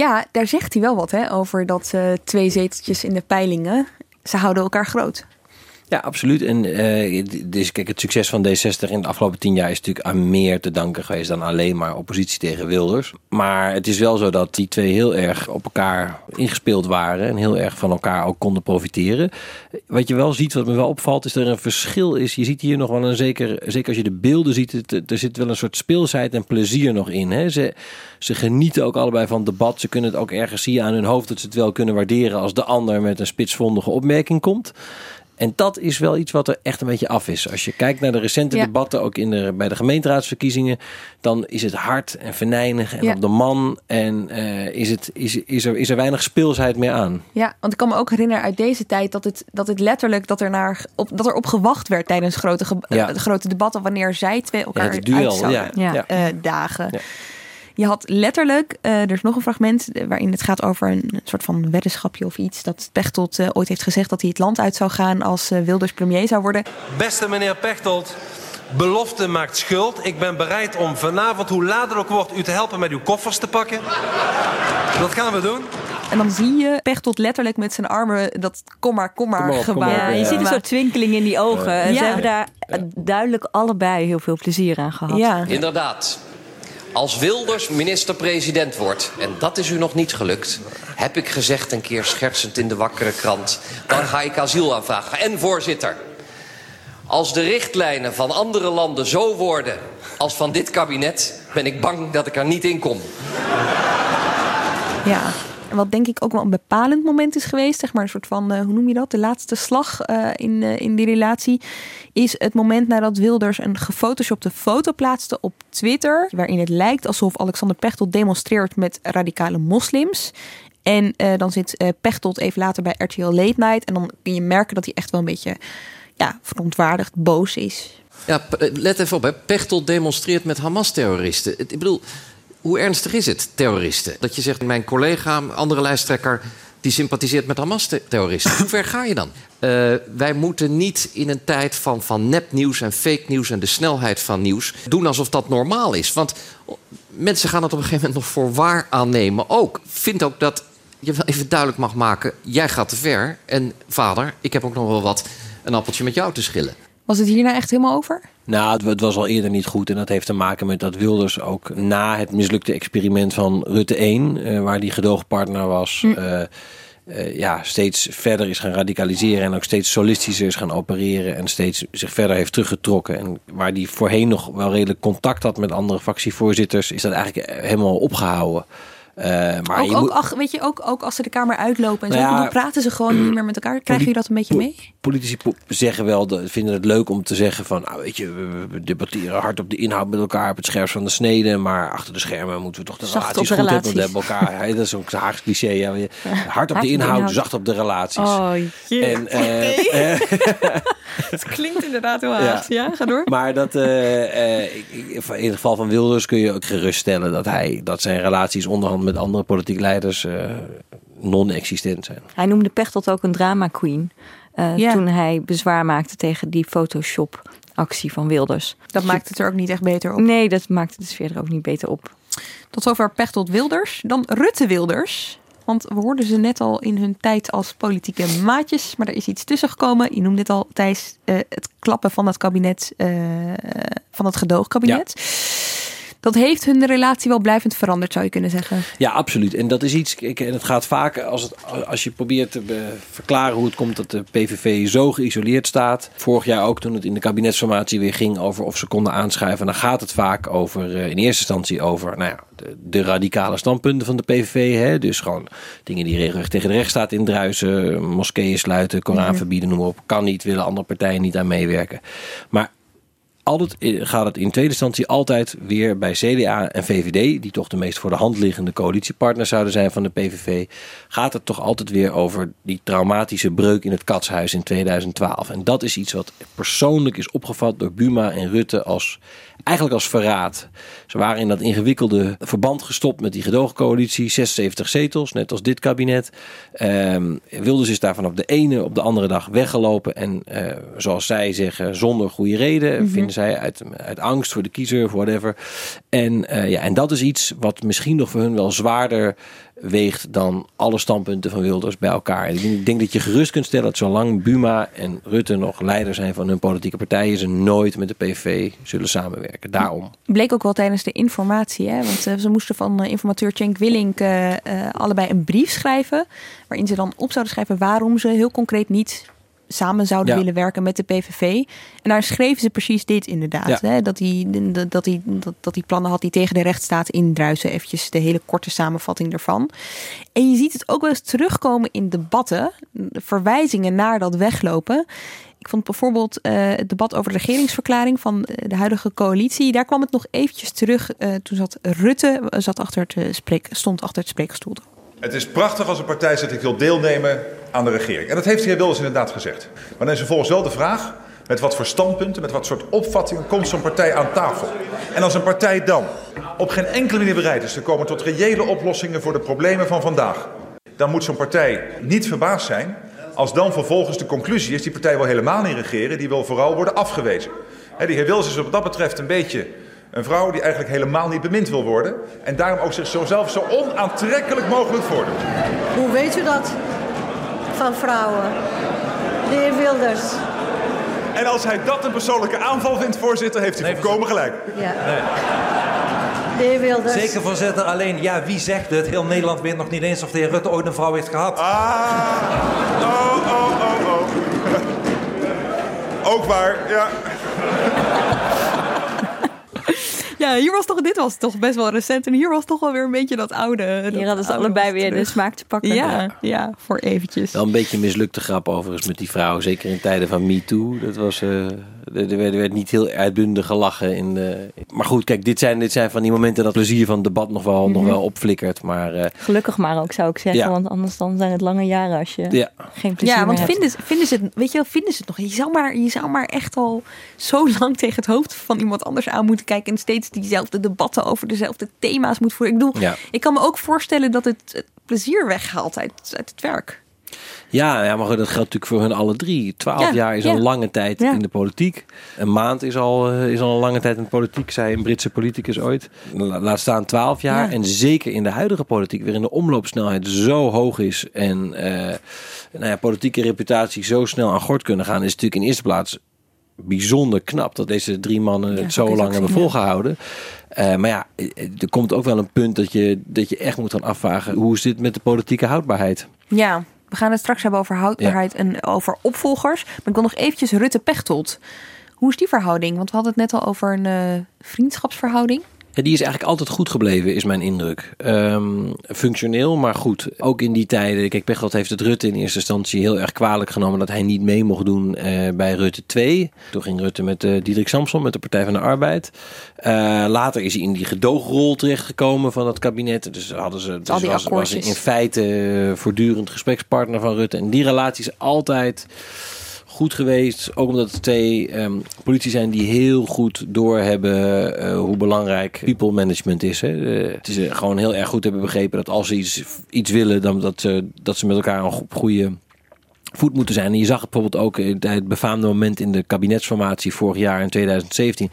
Ja, daar zegt hij wel wat hè, over dat uh, twee zeteltjes in de peilingen. Ze houden elkaar groot. Ja, absoluut. En uh, dus kijk, het succes van D60 in de afgelopen tien jaar is natuurlijk aan meer te danken geweest dan alleen maar oppositie tegen Wilders. Maar het is wel zo dat die twee heel erg op elkaar ingespeeld waren en heel erg van elkaar ook konden profiteren. Wat je wel ziet, wat me wel opvalt, is dat er een verschil is. Je ziet hier nog wel een zeker, zeker als je de beelden ziet, er zit wel een soort speelsheid en plezier nog in. Hè? Ze, ze genieten ook allebei van debat. Ze kunnen het ook ergens zien aan hun hoofd dat ze het wel kunnen waarderen als de ander met een spitsvondige opmerking komt. En dat is wel iets wat er echt een beetje af is. Als je kijkt naar de recente ja. debatten, ook in de, bij de gemeenteraadsverkiezingen, dan is het hard en venijnig en ja. op de man. En uh, is, het, is, is, er, is er weinig speelsheid meer aan. Ja, want ik kan me ook herinneren uit deze tijd dat het, dat het letterlijk dat er, naar, op, dat er op gewacht werd tijdens grote, ja. uh, grote debatten wanneer zij twee elkaar ja, duel, uit zouden ja. Uh, dagen. Je had letterlijk, uh, er is nog een fragment waarin het gaat over een, een soort van weddenschapje of iets. Dat Pechtold uh, ooit heeft gezegd dat hij het land uit zou gaan als uh, Wilders premier zou worden. Beste meneer Pechtold, belofte maakt schuld. Ik ben bereid om vanavond, hoe later ook wordt, u te helpen met uw koffers te pakken. Dat gaan we doen. En dan zie je Pechtold letterlijk met zijn armen dat kom maar, kom maar, kom gebaar. Ja, je ziet een soort twinkeling in die ogen. En ze hebben daar duidelijk allebei heel veel plezier aan gehad. Ja. Inderdaad. Als Wilders minister-president wordt, en dat is u nog niet gelukt... heb ik gezegd een keer schertsend in de wakkere krant... dan ga ik asiel aanvragen. En voorzitter, als de richtlijnen van andere landen zo worden als van dit kabinet... ben ik bang dat ik er niet in kom. Ja, wat denk ik ook wel een bepalend moment is geweest, zeg maar een soort van, uh, hoe noem je dat, de laatste slag uh, in, uh, in die relatie, is het moment nadat Wilders een gefotoshopte foto plaatste op Twitter, waarin het lijkt alsof Alexander Pechtold demonstreert met radicale moslims. En dan zit Pechtold even later bij RTL Late Night en dan kun je merken dat hij echt wel een beetje ja, verontwaardigd, boos is. Ja, let even op, hè. Pechtold demonstreert met Hamas-terroristen. Ik bedoel, hoe ernstig is het, terroristen? Dat je zegt, mijn collega, andere lijsttrekker... die sympathiseert met Hamas-terroristen. Hoe ver ga je dan? Uh, wij moeten niet in een tijd van, van nepnieuws en fake nieuws... en de snelheid van nieuws doen alsof dat normaal is. Want mensen gaan het op een gegeven moment nog voor waar aannemen ook. Vind ook dat je wel even duidelijk mag maken... jij gaat te ver en vader, ik heb ook nog wel wat... een appeltje met jou te schillen. Was het hier nou echt helemaal over? Nou, het was al eerder niet goed. En dat heeft te maken met dat Wilders ook na het mislukte experiment van Rutte 1, uh, waar die gedoogpartner was, hm. uh, uh, ja, steeds verder is gaan radicaliseren en ook steeds solistischer is gaan opereren en steeds zich verder heeft teruggetrokken. En waar die voorheen nog wel redelijk contact had met andere fractievoorzitters, is dat eigenlijk helemaal opgehouden. Uh, maar ook, je ook, moet, ach, weet je, ook, ook als ze de kamer uitlopen en Nou zo, ja, dan praten ze gewoon niet meer met elkaar. Krijg je dat een beetje mee? politici po- zeggen wel, vinden het leuk om te zeggen van, nou weet je, we, debatteren hard op de inhoud met elkaar, op het scherpst van de snede, maar achter de schermen moeten we toch de Zacht relaties de goed hebben relaties. met elkaar. Dat is een Haags cliché. Ja, hard op Hard de inhoud, inhoud. zacht op de relaties. Oh, jee. En, eh, eh, Het klinkt inderdaad heel Ja. Haags. Ja, ga door. Maar dat, eh, eh, in het geval van Wilders kun je ook geruststellen dat hij dat zijn relaties onderhand met andere politieke leiders eh, non-existent zijn. Hij noemde Pechtold ook een drama queen. eh, Ja. Toen hij bezwaar maakte tegen die Photoshop actie van Wilders. Dat maakt het er ook niet echt beter op. Nee, dat maakte de sfeer er ook niet beter op. Tot zover Pechtold Wilders. Dan Rutte Wilders. Want we hoorden ze net al in hun tijd als politieke maatjes. Maar er is iets tussen gekomen. Je noemde het al, Thijs. eh, het klappen van het kabinet. eh, van het gedoogkabinet. Dat heeft hun relatie wel blijvend veranderd, zou je kunnen zeggen. Ja, absoluut. En dat is iets, kijk, en het gaat vaak als, het, als je probeert te be- verklaren hoe het komt dat de PVV zo geïsoleerd staat. Vorig jaar ook toen het in de kabinetsformatie weer ging over of ze konden aanschuiven. Dan gaat het vaak over, eh, in eerste instantie over nou ja, de, de radicale standpunten van de PVV. Hè? Dus gewoon dingen die regelrecht tegen de rechtsstaat indruisen. Moskeeën sluiten, Koran Mhm. verbieden, noem maar op. Kan niet, willen andere partijen niet aan meewerken. Maar altijd gaat het in tweede instantie altijd weer bij CDA en VVD, die toch de meest voor de hand liggende coalitiepartners zouden zijn van de PVV, gaat het toch altijd weer over die traumatische breuk in het katshuis in 2012. En dat is iets wat persoonlijk is opgevat door Buma en Rutte als eigenlijk als verraad. Ze waren in dat ingewikkelde verband gestopt met die gedoogcoalitie, 76 zetels, net als dit kabinet. Ehm Wilders is daarvan op de ene op de andere dag weggelopen en eh, zoals zij zeggen, zonder goede reden, Mhm. vinden zij uit, uit angst voor de kiezer of whatever. En, eh, ja, en dat is iets wat misschien nog voor hun wel zwaarder weegt dan alle standpunten van Wilders bij elkaar. Ik denk, dat je gerust kunt stellen dat zolang Buma en Rutte nog leider zijn van hun politieke partijen, ze nooit met de PVV zullen samenwerken. Daarom. Bleek ook wel tijdens de informatie. Hè? Want eh, ze moesten van eh, informateur Cenk Willink eh, allebei een brief schrijven. Waarin ze dan op zouden schrijven waarom ze heel concreet niet samen zouden Ja. willen werken met de PVV. En daar schreven ze precies dit inderdaad. Ja. Hè? Dat, hij, dat, hij, dat, dat hij plannen had die tegen de rechtsstaat indruisen. Eventjes de hele korte samenvatting ervan. En je ziet het ook wel eens terugkomen in debatten. De verwijzingen naar dat weglopen. Ik vond bijvoorbeeld eh, het debat over de regeringsverklaring van eh, de huidige coalitie. Daar kwam het nog eventjes terug. eh, toen zat Rutte zat achter het, spreek, stond achter het spreekstoel. Het is prachtig als een partij zegt ik wil deelnemen aan de regering. En dat heeft de heer Wilders inderdaad gezegd. Maar dan is vervolgens wel de vraag met wat voor standpunten, met wat soort opvattingen komt zo'n partij aan tafel. En als een partij dan op geen enkele manier bereid is te komen tot reële oplossingen voor de problemen van vandaag, dan moet zo'n partij niet verbaasd zijn als dan vervolgens de conclusie is die partij wil helemaal niet regeren, die wil vooral worden afgewezen. Hè, die heer Wilders is wat dat betreft een beetje een vrouw die eigenlijk helemaal niet bemind wil worden en daarom ook zichzelf zo onaantrekkelijk mogelijk voordoet. Hoe weet u dat van vrouwen? De heer Wilders. En als hij dat een persoonlijke aanval vindt, voorzitter, heeft hij volkomen gelijk. Ja. De heer Wilders. Zeker voorzitter, alleen ja, wie zegt het? Heel Nederland weet nog niet eens of de heer Rutte ooit een vrouw heeft gehad. Ah, oh, oh, oh, oh. Ook waar, ja. Ja, hier was toch, dit was toch best wel recent. En hier was toch wel weer een beetje dat oude. Hier hadden ze allebei weer de smaak te pakken. Ja, ja, voor eventjes. Wel een beetje mislukte grap overigens met die vrouw. Zeker in tijden van MeToo. Dat was, eh, er, er werd, er werd niet heel uitbundig gelachen. In de... Maar goed, kijk, dit zijn, dit zijn van die momenten dat plezier van het debat nog wel, nog Mhm. wel opflikkert. Maar eh, Gelukkig maar ook, zou ik zeggen. Ja. Want anders dan zijn het lange jaren als je Ja. geen plezier Ja, want meer hebt. vinden, ze- vinden ze het, weet je wel, vinden ze het nog? Je zou, maar, je zou maar echt al zo lang tegen het hoofd van iemand anders aan moeten kijken. En steeds diezelfde debatten over dezelfde thema's moet voeren. Ik bedoel, Ja. ik kan me ook voorstellen dat het, het plezier weghaalt uit, uit het werk. Ja, ja, maar dat geldt natuurlijk voor hun alle drie. Twaalf Ja, jaar is ja. al een lange tijd in de politiek. Een maand is al, eh, is al een lange tijd in de politiek, zei een Britse politicus ooit. La- Laat staan twaalf jaar. Ja. En zeker in de huidige politiek, waarin de omloopsnelheid zo hoog is en eh, nou ja, politieke reputatie zo snel aan gort kunnen gaan, is natuurlijk in eerste plaats bijzonder knap dat deze drie mannen het zo lang hebben volgehouden. Eh, maar ja, er komt ook wel een punt dat je, dat je echt moet gaan afvragen, hoe is dit met de politieke houdbaarheid? Ja, we gaan het straks hebben over houdbaarheid en over opvolgers. Maar ik wil nog eventjes Rutte Pechtold. Hoe is die verhouding? Want we hadden het net al over een eh, vriendschapsverhouding. Die is eigenlijk altijd goed gebleven, is mijn indruk. Ehm, functioneel, maar goed. Ook in die tijden. Kijk, Pechtold heeft het Rutte in eerste instantie heel erg kwalijk genomen dat hij niet mee mocht doen eh, bij Rutte 2. Toen ging Rutte met uh, Diederik Samson, met de Partij van de Arbeid. Uh, later is hij in die gedoogrol terechtgekomen van dat kabinet. Dus hadden ze dus was, was in feite voortdurend gesprekspartner van Rutte. En die relatie is altijd goed geweest. Ook omdat het twee um, politie zijn die heel goed doorhebben uh, hoe belangrijk people management is. Hè. Uh, het is uh, gewoon heel erg goed hebben begrepen dat als ze iets, iets willen, dan dat, ze dat ze met elkaar een goede voet moeten zijn. En je zag het bijvoorbeeld ook in het befaamde moment in de kabinetsformatie vorig jaar in 2017.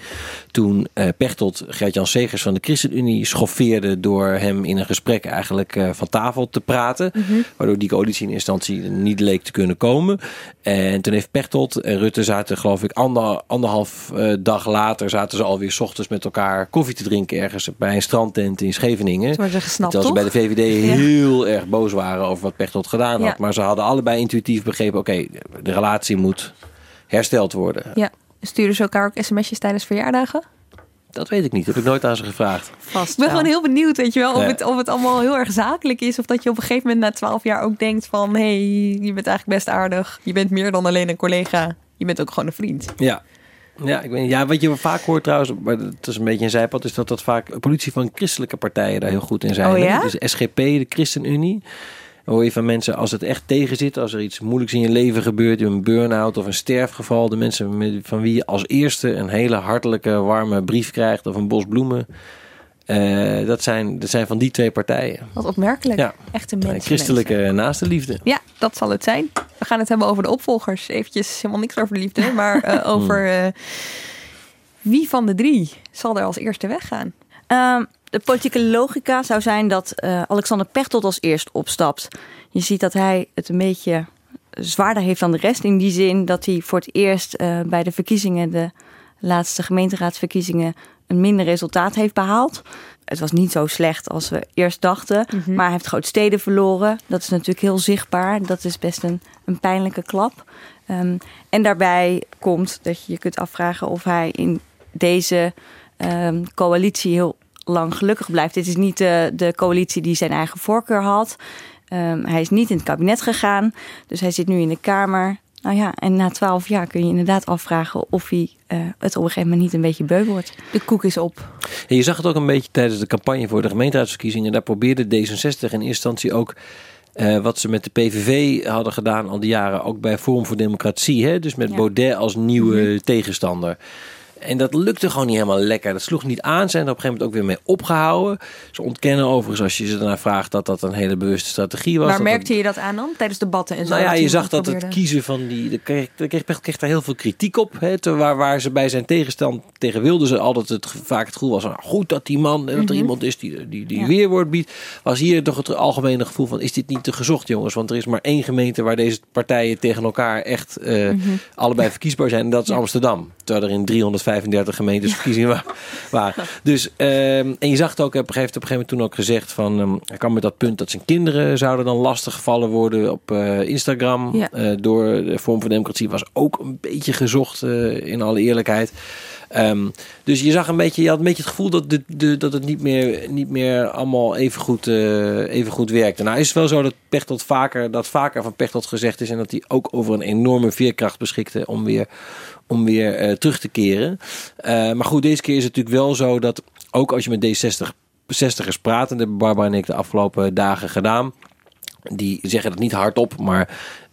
Toen uh, Pechtold Gert-Jan Segers van de ChristenUnie schoffeerde door hem in een gesprek eigenlijk uh, van tafel te praten. Mm -hmm. Waardoor die coalitie in instantie niet leek te kunnen komen. En toen heeft Pechtold en Rutte zaten geloof ik ander, anderhalf uh, dag later zaten ze alweer s ochtends met elkaar koffie te drinken ergens bij een strandtent in Scheveningen. Toen ze gesnapt, Terwijl ze bij de VVD ja. heel erg boos waren over wat Pechtold gedaan had. Ja. Maar ze hadden allebei intuïtief begrepen, oké, okay, de relatie moet hersteld worden. Ja, sturen ze elkaar ook sms'jes tijdens verjaardagen? Dat weet ik niet. Dat heb ik nooit aan ze gevraagd. Vast ik ben gewoon heel benieuwd, weet je wel, of, ja. het, of het allemaal heel erg zakelijk is. Of dat je op een gegeven moment na twaalf jaar ook denkt van... hé, hey, je bent eigenlijk best aardig. Je bent meer dan alleen een collega. Je bent ook gewoon een vriend. Ja. Ja, ik weet, ja, wat je vaak hoort trouwens, maar het is een beetje een zijpad, is dat dat vaak de politie van christelijke partijen daar heel goed in zijn. Oh, ja? Dus SGP, de ChristenUnie. Hoor je van mensen als het echt tegen zit, als er iets moeilijks in je leven gebeurt, een burn-out of een sterfgeval, de mensen van wie je als eerste een hele hartelijke, warme brief krijgt of een bos bloemen. Uh, dat, zijn, dat zijn van die twee partijen. Wat opmerkelijk. Ja. Echte mensen. Christelijke mensen. naaste liefde. Ja, dat zal het zijn. We gaan het hebben over de opvolgers. Eventjes helemaal niks over de liefde, maar uh, over uh, wie van de drie zal er als eerste weggaan? Um, de politieke logica zou zijn dat uh, Alexander Pechtold als eerst opstapt. Je ziet dat hij het een beetje zwaarder heeft dan de rest. In die zin dat hij voor het eerst uh, bij de verkiezingen, de laatste gemeenteraadsverkiezingen, een minder resultaat heeft behaald. Het was niet zo slecht als we eerst dachten. Mm -hmm. Maar hij heeft grote steden verloren. Dat is natuurlijk heel zichtbaar. Dat is best een, een pijnlijke klap. Um, en daarbij komt dat je je kunt afvragen of hij in deze um, coalitie heel lang gelukkig blijft. Dit is niet de, de coalitie die zijn eigen voorkeur had. Um, hij is niet in het kabinet gegaan. Dus hij zit nu in de Kamer. Nou ja, en na twaalf jaar kun je inderdaad afvragen of hij uh, het op een gegeven moment niet een beetje beu wordt. De koek is op. En je zag het ook een beetje tijdens de campagne voor de gemeenteraadsverkiezingen. Daar probeerde D66 in eerste instantie ook uh, wat ze met de PVV hadden gedaan al die jaren, ook bij Forum voor Democratie. Hè? Dus met ja. Baudet als nieuwe mm -hmm. tegenstander. En dat lukte gewoon niet helemaal lekker. Dat sloeg niet aan. Zijn er op een gegeven moment ook weer mee opgehouden. Ze ontkennen overigens, als je ze daarna vraagt, dat dat een hele bewuste strategie was. Maar dat merkte dat... je dat aan dan? Tijdens debatten en zo? Nou ja, je zag dat probeerde. het kiezen van die... De kreeg, kreeg, kreeg daar heel veel kritiek op. Hè, te, waar, waar ze bij zijn tegenstand tegen wilden ze altijd het, vaak het gevoel was van... Goed dat die man, dat er mm -hmm. iemand is die, die, die ja. weerwoord biedt. Was hier toch het algemene gevoel van... Is dit niet te gezocht jongens? Want er is maar één gemeente waar deze partijen tegen elkaar echt uh, mm -hmm. allebei verkiesbaar zijn. En dat is ja. Amsterdam. Terwijl er in 335 gemeentes verkiezingen waren. Dus, um, en je zag het ook, heb, heeft op een gegeven moment toen ook gezegd van, um, hij kwam met dat punt dat zijn kinderen zouden dan lastig gevallen worden op uh, Instagram ja. uh, door de vorm van democratie was ook een beetje gezocht uh, in alle eerlijkheid. Um, dus je zag een beetje, je had een beetje het gevoel dat, de, de, dat het niet meer, niet meer allemaal even goed, even goed werkte. Nou is het wel zo dat Pechtold vaker, dat vaker van Pechtold gezegd is en dat hij ook over een enorme veerkracht beschikte om weer om weer uh, terug te keren. Uh, maar goed, deze keer is het natuurlijk wel zo dat ook als je met D60 60ers praat, en dat hebben Barbara en ik de afgelopen dagen gedaan, die zeggen het niet hardop, maar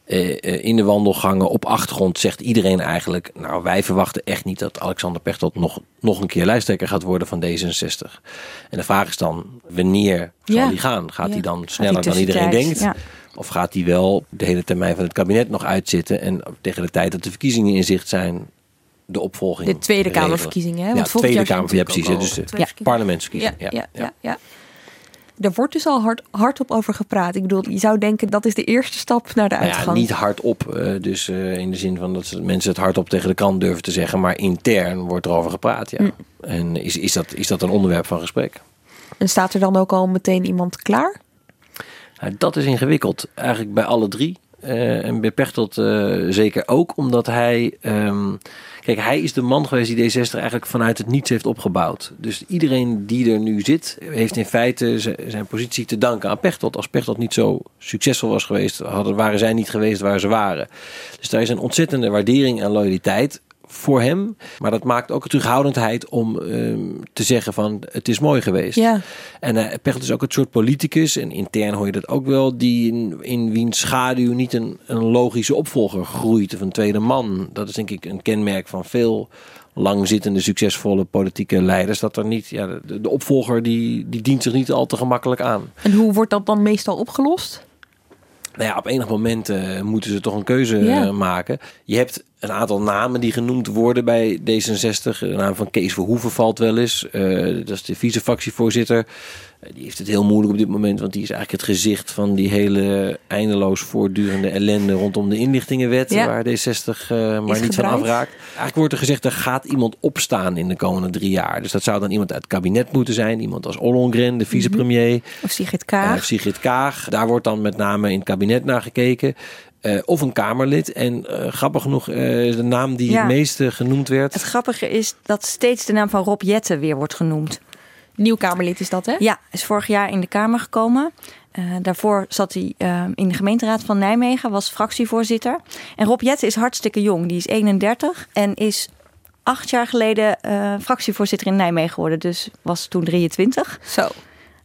uh, in de wandelgangen op achtergrond zegt iedereen eigenlijk, nou wij verwachten echt niet dat Alexander Pechtold nog, nog een keer lijsttrekker gaat worden van D66. En de vraag is dan, wanneer zal Ja. die gaan? Gaat Ja. hij dan sneller dan iedereen denkt? Ja. Of gaat hij wel de hele termijn van het kabinet nog uitzitten en tegen de tijd dat de verkiezingen in zicht zijn, de opvolging. De Tweede regelen? Kamerverkiezingen, hè? Ja, Want volgend Tweede Kamer, ja precies. Dus de al twee parlementsverkiezingen. Ja, ja, ja, ja. Er wordt dus al hard, hardop over gepraat. Ik bedoel, je zou denken dat is de eerste stap naar de Nou uitgang. ja, niet hardop, eh, dus eh, in de zin van dat ze- mensen het hardop tegen de krant durven te zeggen, maar intern wordt erover gepraat, ja. Mm. En is, is, dat, is dat een onderwerp van gesprek? En staat er dan ook al meteen iemand klaar? Nou, dat is ingewikkeld, eigenlijk bij alle drie. eh, en bij Pechtold eh, zeker ook, omdat hij... ehm, kijk, hij is de man geweest die D60 eigenlijk vanuit het niets heeft opgebouwd. Dus iedereen die er nu zit, heeft in feite zijn positie te danken aan Pechtold. Als Pechtold niet zo succesvol was geweest, hadden, waren zij niet geweest waar ze waren. Dus daar is een ontzettende waardering en loyaliteit voor hem. Maar dat maakt ook een terughoudendheid om ehm, te zeggen van het is mooi geweest. Ja. En uh, is ook het soort politicus, en intern hoor je dat ook wel, die in, in wiens schaduw niet een, een logische opvolger groeit of een tweede man. Dat is denk ik een kenmerk van veel langzittende, succesvolle politieke leiders. Dat er niet, ja, de, de opvolger die, die dient zich niet al te gemakkelijk aan. En hoe wordt dat dan meestal opgelost? Nou ja, op enig moment uh, moeten ze toch een keuze maken. Je hebt een aantal namen die genoemd worden bij D66. De naam van Kees Verhoeven valt wel eens. Uh, dat is de vice-fractievoorzitter. Die heeft het heel moeilijk op dit moment, want die is eigenlijk het gezicht van die hele eindeloos voortdurende ellende rondom de inlichtingenwet, Ja. waar D60 uh, maar Is niet van afraakt. Eigenlijk wordt er gezegd, er gaat iemand opstaan in de komende drie jaar. Dus dat zou dan iemand uit het kabinet moeten zijn, iemand als Ollongren, de vicepremier. Of Sigrid Kaag. Sigrid Kaag. Daar wordt dan met name in het kabinet naar gekeken. Uh, of een Kamerlid. En uh, grappig genoeg, uh, de naam die Ja. het meeste genoemd werd. Het grappige is dat steeds de naam van Rob Jetten weer wordt genoemd. Nieuw Kamerlid is dat, hè? Ja, is vorig jaar in de Kamer gekomen. Uh, daarvoor zat hij uh, in de gemeenteraad van Nijmegen, was fractievoorzitter. En Rob Jetten is hartstikke jong. Die is 31 en is acht jaar geleden uh, fractievoorzitter in Nijmegen geworden. Dus was toen 23. Zo.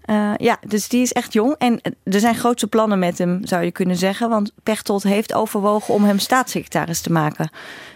Uh, ja, dus die is echt jong. En er zijn grootse plannen met hem, zou je kunnen zeggen. Want Pechtold heeft overwogen om hem staatssecretaris te maken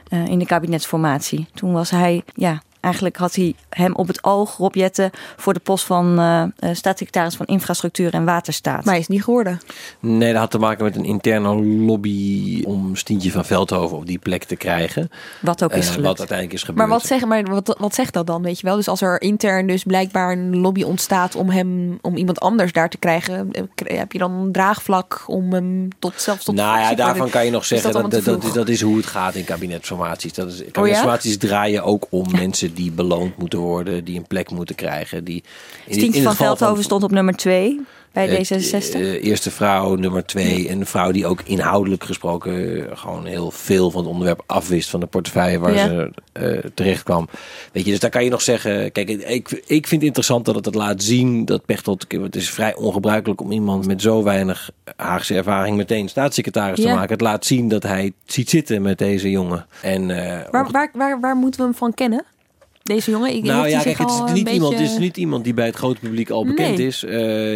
uh, in de kabinetsformatie. Toen was hij, ja, eigenlijk had hij hem op het oog, Rob Jetten, voor de post van uh, staatssecretaris van Infrastructuur en Waterstaat. Maar hij is niet geworden. Nee, dat had te maken met een interne lobby om Stientje van Veldhoven op die plek te krijgen. Wat ook is uh, gelukt. Wat uiteindelijk is gebeurd. Maar wat, zeg, maar wat, wat zegt dat dan, weet je wel? Dus als er intern dus blijkbaar een lobby ontstaat om hem, om iemand anders daar te krijgen, eh, heb je dan een draagvlak om hem tot zelfs tot Nou ja, daarvan kan je nog zeggen dat dat dat, allemaal dat, te dat, is hoe het gaat in kabinetsformaties. Dat is, Oh kabinetsformaties draaien ook om mensen die beloond moeten worden, die een plek moeten krijgen. Die, in, Stientje in van Veldhoven stond op nummer 2 bij eh, D66. eh, eerste vrouw, nummer twee. En een vrouw die ook inhoudelijk gesproken gewoon heel veel van het onderwerp afwist van de portefeuille waar Ja. ze eh, terecht kwam. Weet je, dus daar kan je nog zeggen. Kijk, ik, ik vind het interessant dat het het laat zien dat Pechtold. Het is vrij ongebruikelijk om iemand met zo weinig Haagse ervaring meteen staatssecretaris Ja. te maken. Het laat zien dat hij ziet zitten met deze jongen. En, eh, Waar, waar, waar, waar moeten we hem van kennen? Deze jongen? Ik, nou ja, hij kijk, het is, niet iemand, het is niet iemand die bij het grote publiek al bekend Nee. is. Eh,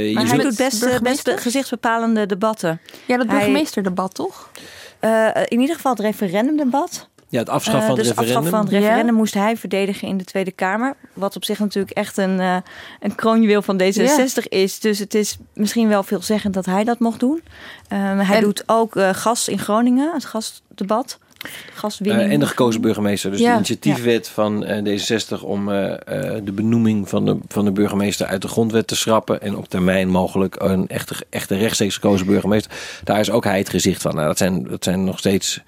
je Maar hij zult- doet best, eh, best gezichtsbepalende debatten. Ja, dat Hij- burgemeesterdebat, toch? Eh, in ieder geval het referendumdebat. ja, het afschaffen van dus het referendum. afschaffen van het referendum moest hij verdedigen in de Tweede Kamer. Wat op zich natuurlijk echt een, eh een kroonjuweel van D66 is. Dus het is misschien wel veelzeggend dat hij dat mocht doen. Eh, hij En- doet ook eh, gas in Groningen, het gasdebat. Gaswinning. Uh, en de gekozen burgemeester. Dus Ja, de initiatiefwet van uh, D66 om uh, de benoeming van de, van de burgemeester uit de grondwet te schrappen. En op termijn mogelijk een echte, echte rechtstreeks gekozen burgemeester. Daar is ook hij het gezicht van. Nou, dat, zijn, dat zijn nog steeds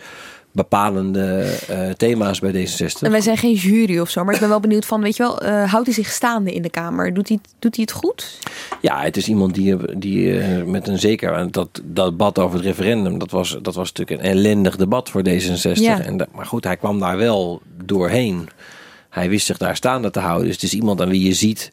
bepalende uh, thema's bij D66. En wij zijn geen jury of zo, maar ik ben wel benieuwd van, weet je wel, uh, houdt hij zich staande in de Kamer? Doet hij, doet hij het goed? Ja, het is iemand die, die uh, met een zeker, dat, dat debat over het referendum, dat was, dat was natuurlijk een ellendig debat voor D66. Ja. En dat, maar goed, hij kwam daar wel doorheen. Hij wist zich daar staande te houden. Dus het is iemand aan wie je ziet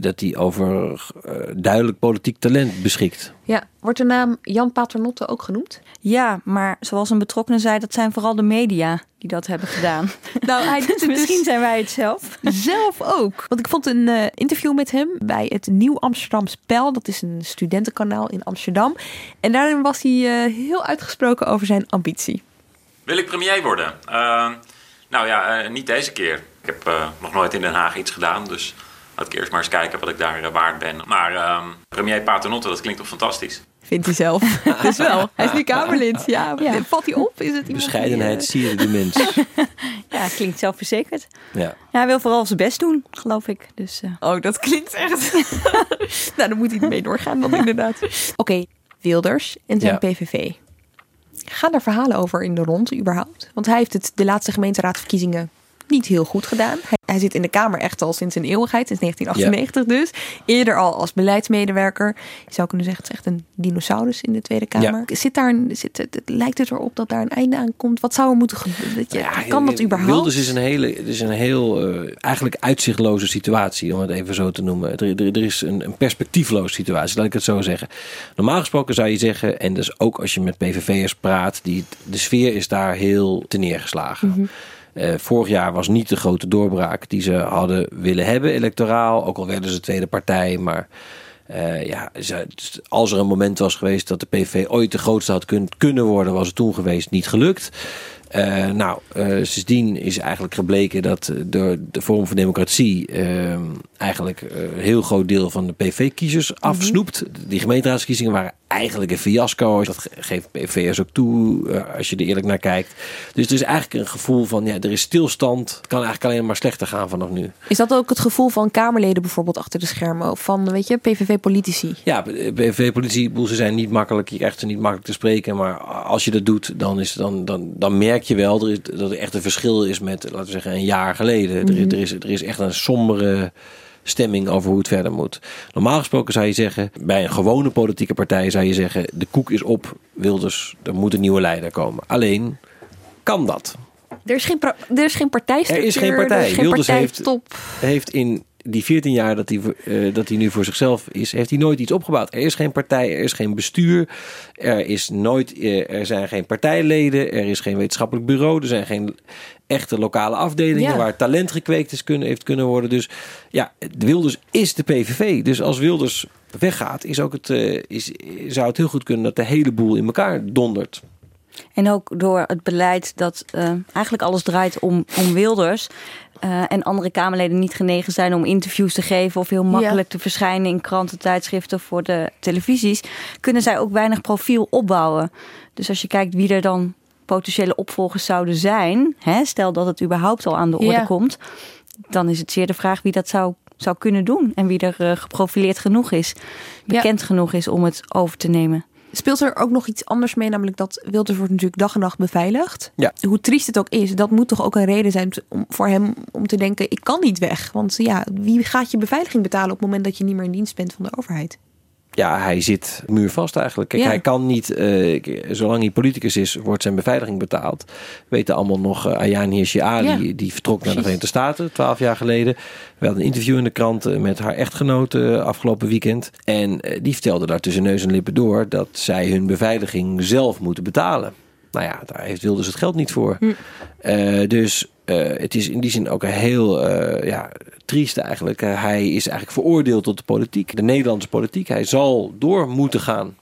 dat hij over uh, duidelijk politiek talent beschikt. Ja, wordt de naam Jan Paternotte ook genoemd? Ja, maar zoals een betrokkenen zei, dat zijn vooral de media die dat hebben gedaan. Nou, hij doet het Misschien dus zijn wij het zelf. zelf ook. Want ik vond een uh, interview met hem bij het Nieuw Amsterdam Spel. Dat is een studentenkanaal in Amsterdam. En daarin was hij uh, heel uitgesproken over zijn ambitie. Wil ik premier worden? Uh, nou ja, niet deze keer. Ik heb nog nooit in Den Haag iets gedaan, dus laat ik eerst maar eens kijken wat ik daar waard ben. Maar uh, premier Paternotte, dat klinkt toch fantastisch? Vindt hij zelf. dus wel. Hij is nu Kamerlid. Ja, ja. Valt hij op? Is het iemand Bescheidenheid die, sierde de mens. ja, klinkt zelfverzekerd. Ja. ja. Hij wil vooral zijn best doen, geloof ik. Dus, uh... Oh, dat klinkt echt... nou, dan moet hij mee doorgaan dan inderdaad. Oké, okay, Wilders en zijn ja. PVV. Gaan er verhalen over in de rond überhaupt? Want hij heeft het de laatste gemeenteraadsverkiezingen niet heel goed gedaan. Hij, hij zit in de Kamer echt al sinds een eeuwigheid, sinds 1998 dus. Eerder al als beleidsmedewerker. Je zou kunnen zeggen, het is echt een dinosaurus in de Tweede Kamer. Zit daar een, zit, het, lijkt het erop dat daar een einde aan komt? Wat zou er moeten gebeuren? Je- kan dat überhaupt? Wilders is een hele, is een heel eh, eigenlijk uitzichtloze situatie, om het even zo te noemen. Er, er, er is een, een perspectiefloze situatie, laat ik het zo zeggen. Normaal gesproken zou je zeggen, en dus ook als je met PVV'ers praat, die, de sfeer is daar heel te neergeslagen. Mhm. Eh, vorig jaar was niet de grote doorbraak die ze hadden willen hebben, electoraal. Ook al werden ze tweede partij, maar eh, ja, als er een moment was geweest dat de PV ooit de grootste had kun- kunnen worden, was het toen geweest niet gelukt. Eh, nou, eh, sindsdien is eigenlijk gebleken dat door de Forum voor Democratie eh, eigenlijk eh, een heel groot deel van de PV-kiezers afsnoept. Die gemeenteraadsverkiezingen waren eigenlijk een fiasco. Dat ge- geeft PV'ers ook toe, als je er eerlijk naar kijkt. Dus er is eigenlijk een gevoel van, ja, er is stilstand. Het kan eigenlijk alleen maar slechter gaan vanaf nu. Is dat ook het gevoel van Kamerleden bijvoorbeeld achter de schermen? Of van, weet je, PVV-politici? Ja, bedoel, ze zijn niet makkelijk, je krijgt ze niet makkelijk te spreken. Maar als je dat doet, dan, is, dan, dan, dan merk je wel er is, dat er echt een verschil is met, laten we zeggen, een jaar geleden. er, is- Mhm. er, is, er is echt een sombere stemming over hoe het verder moet. Normaal gesproken zou je zeggen, bij een gewone politieke partij zou je zeggen, de koek is op, Wilders, er moet een nieuwe leider komen. Alleen, kan dat? Er is geen, er is geen partijstructuur. Er is geen partij. Er is geen Wilders heeft, heeft in die 14 jaar dat hij, eh, dat hij nu voor zichzelf is, heeft hij nooit iets opgebouwd. Er is geen partij, er is geen bestuur, er, is nooit, eh, er zijn geen partijleden, er is geen wetenschappelijk bureau, er zijn geen echte lokale afdelingen Ja. waar talent gekweekt is kunnen, heeft kunnen worden. Dus ja, Wilders is de PVV. Dus als Wilders weggaat, is ook het, eh, is, zou het heel goed kunnen dat de hele boel in elkaar dondert. En ook door het beleid dat eigenlijk alles draait om, om Wilders. Eh, en andere Kamerleden niet genegen zijn om interviews te geven of heel makkelijk te verschijnen in kranten, tijdschriften of voor de televisies, kunnen zij ook weinig profiel opbouwen. Dus als je kijkt wie er dan potentiële opvolgers zouden zijn, hè, stel dat het überhaupt al aan de orde Ja. komt, dan is het zeer de vraag wie dat zou, zou kunnen doen en wie er eh, geprofileerd genoeg is, bekend genoeg is om het over te nemen. Speelt er ook nog iets anders mee, namelijk dat Wilders wordt natuurlijk dag en nacht beveiligd. Ja. Hoe triest het ook is, dat moet toch ook een reden zijn om, voor hem om te denken, ik kan niet weg. Want ja, wie gaat je beveiliging betalen op het moment dat je niet meer in dienst bent van de overheid? Ja, hij zit muurvast eigenlijk. Kijk, Ja. hij kan niet, eh, zolang hij politicus is, wordt zijn beveiliging betaald. Weten allemaal nog, uh, Ayaan Hirsi Ali, Ja, die vertrok naar de. Verenigde Staten, twaalf jaar geleden. We hadden een interview in de krant eh, met haar echtgenote afgelopen weekend. En die vertelde daar tussen neus en lippen door dat zij hun beveiliging zelf moeten betalen. Nou ja, daar heeft Wilders het geld niet voor. Hm. Dus het is in die zin ook een heel eh, ja, triest eigenlijk. Eh, hij is eigenlijk veroordeeld tot de politiek, de Nederlandse politiek. Hij zal door moeten gaan.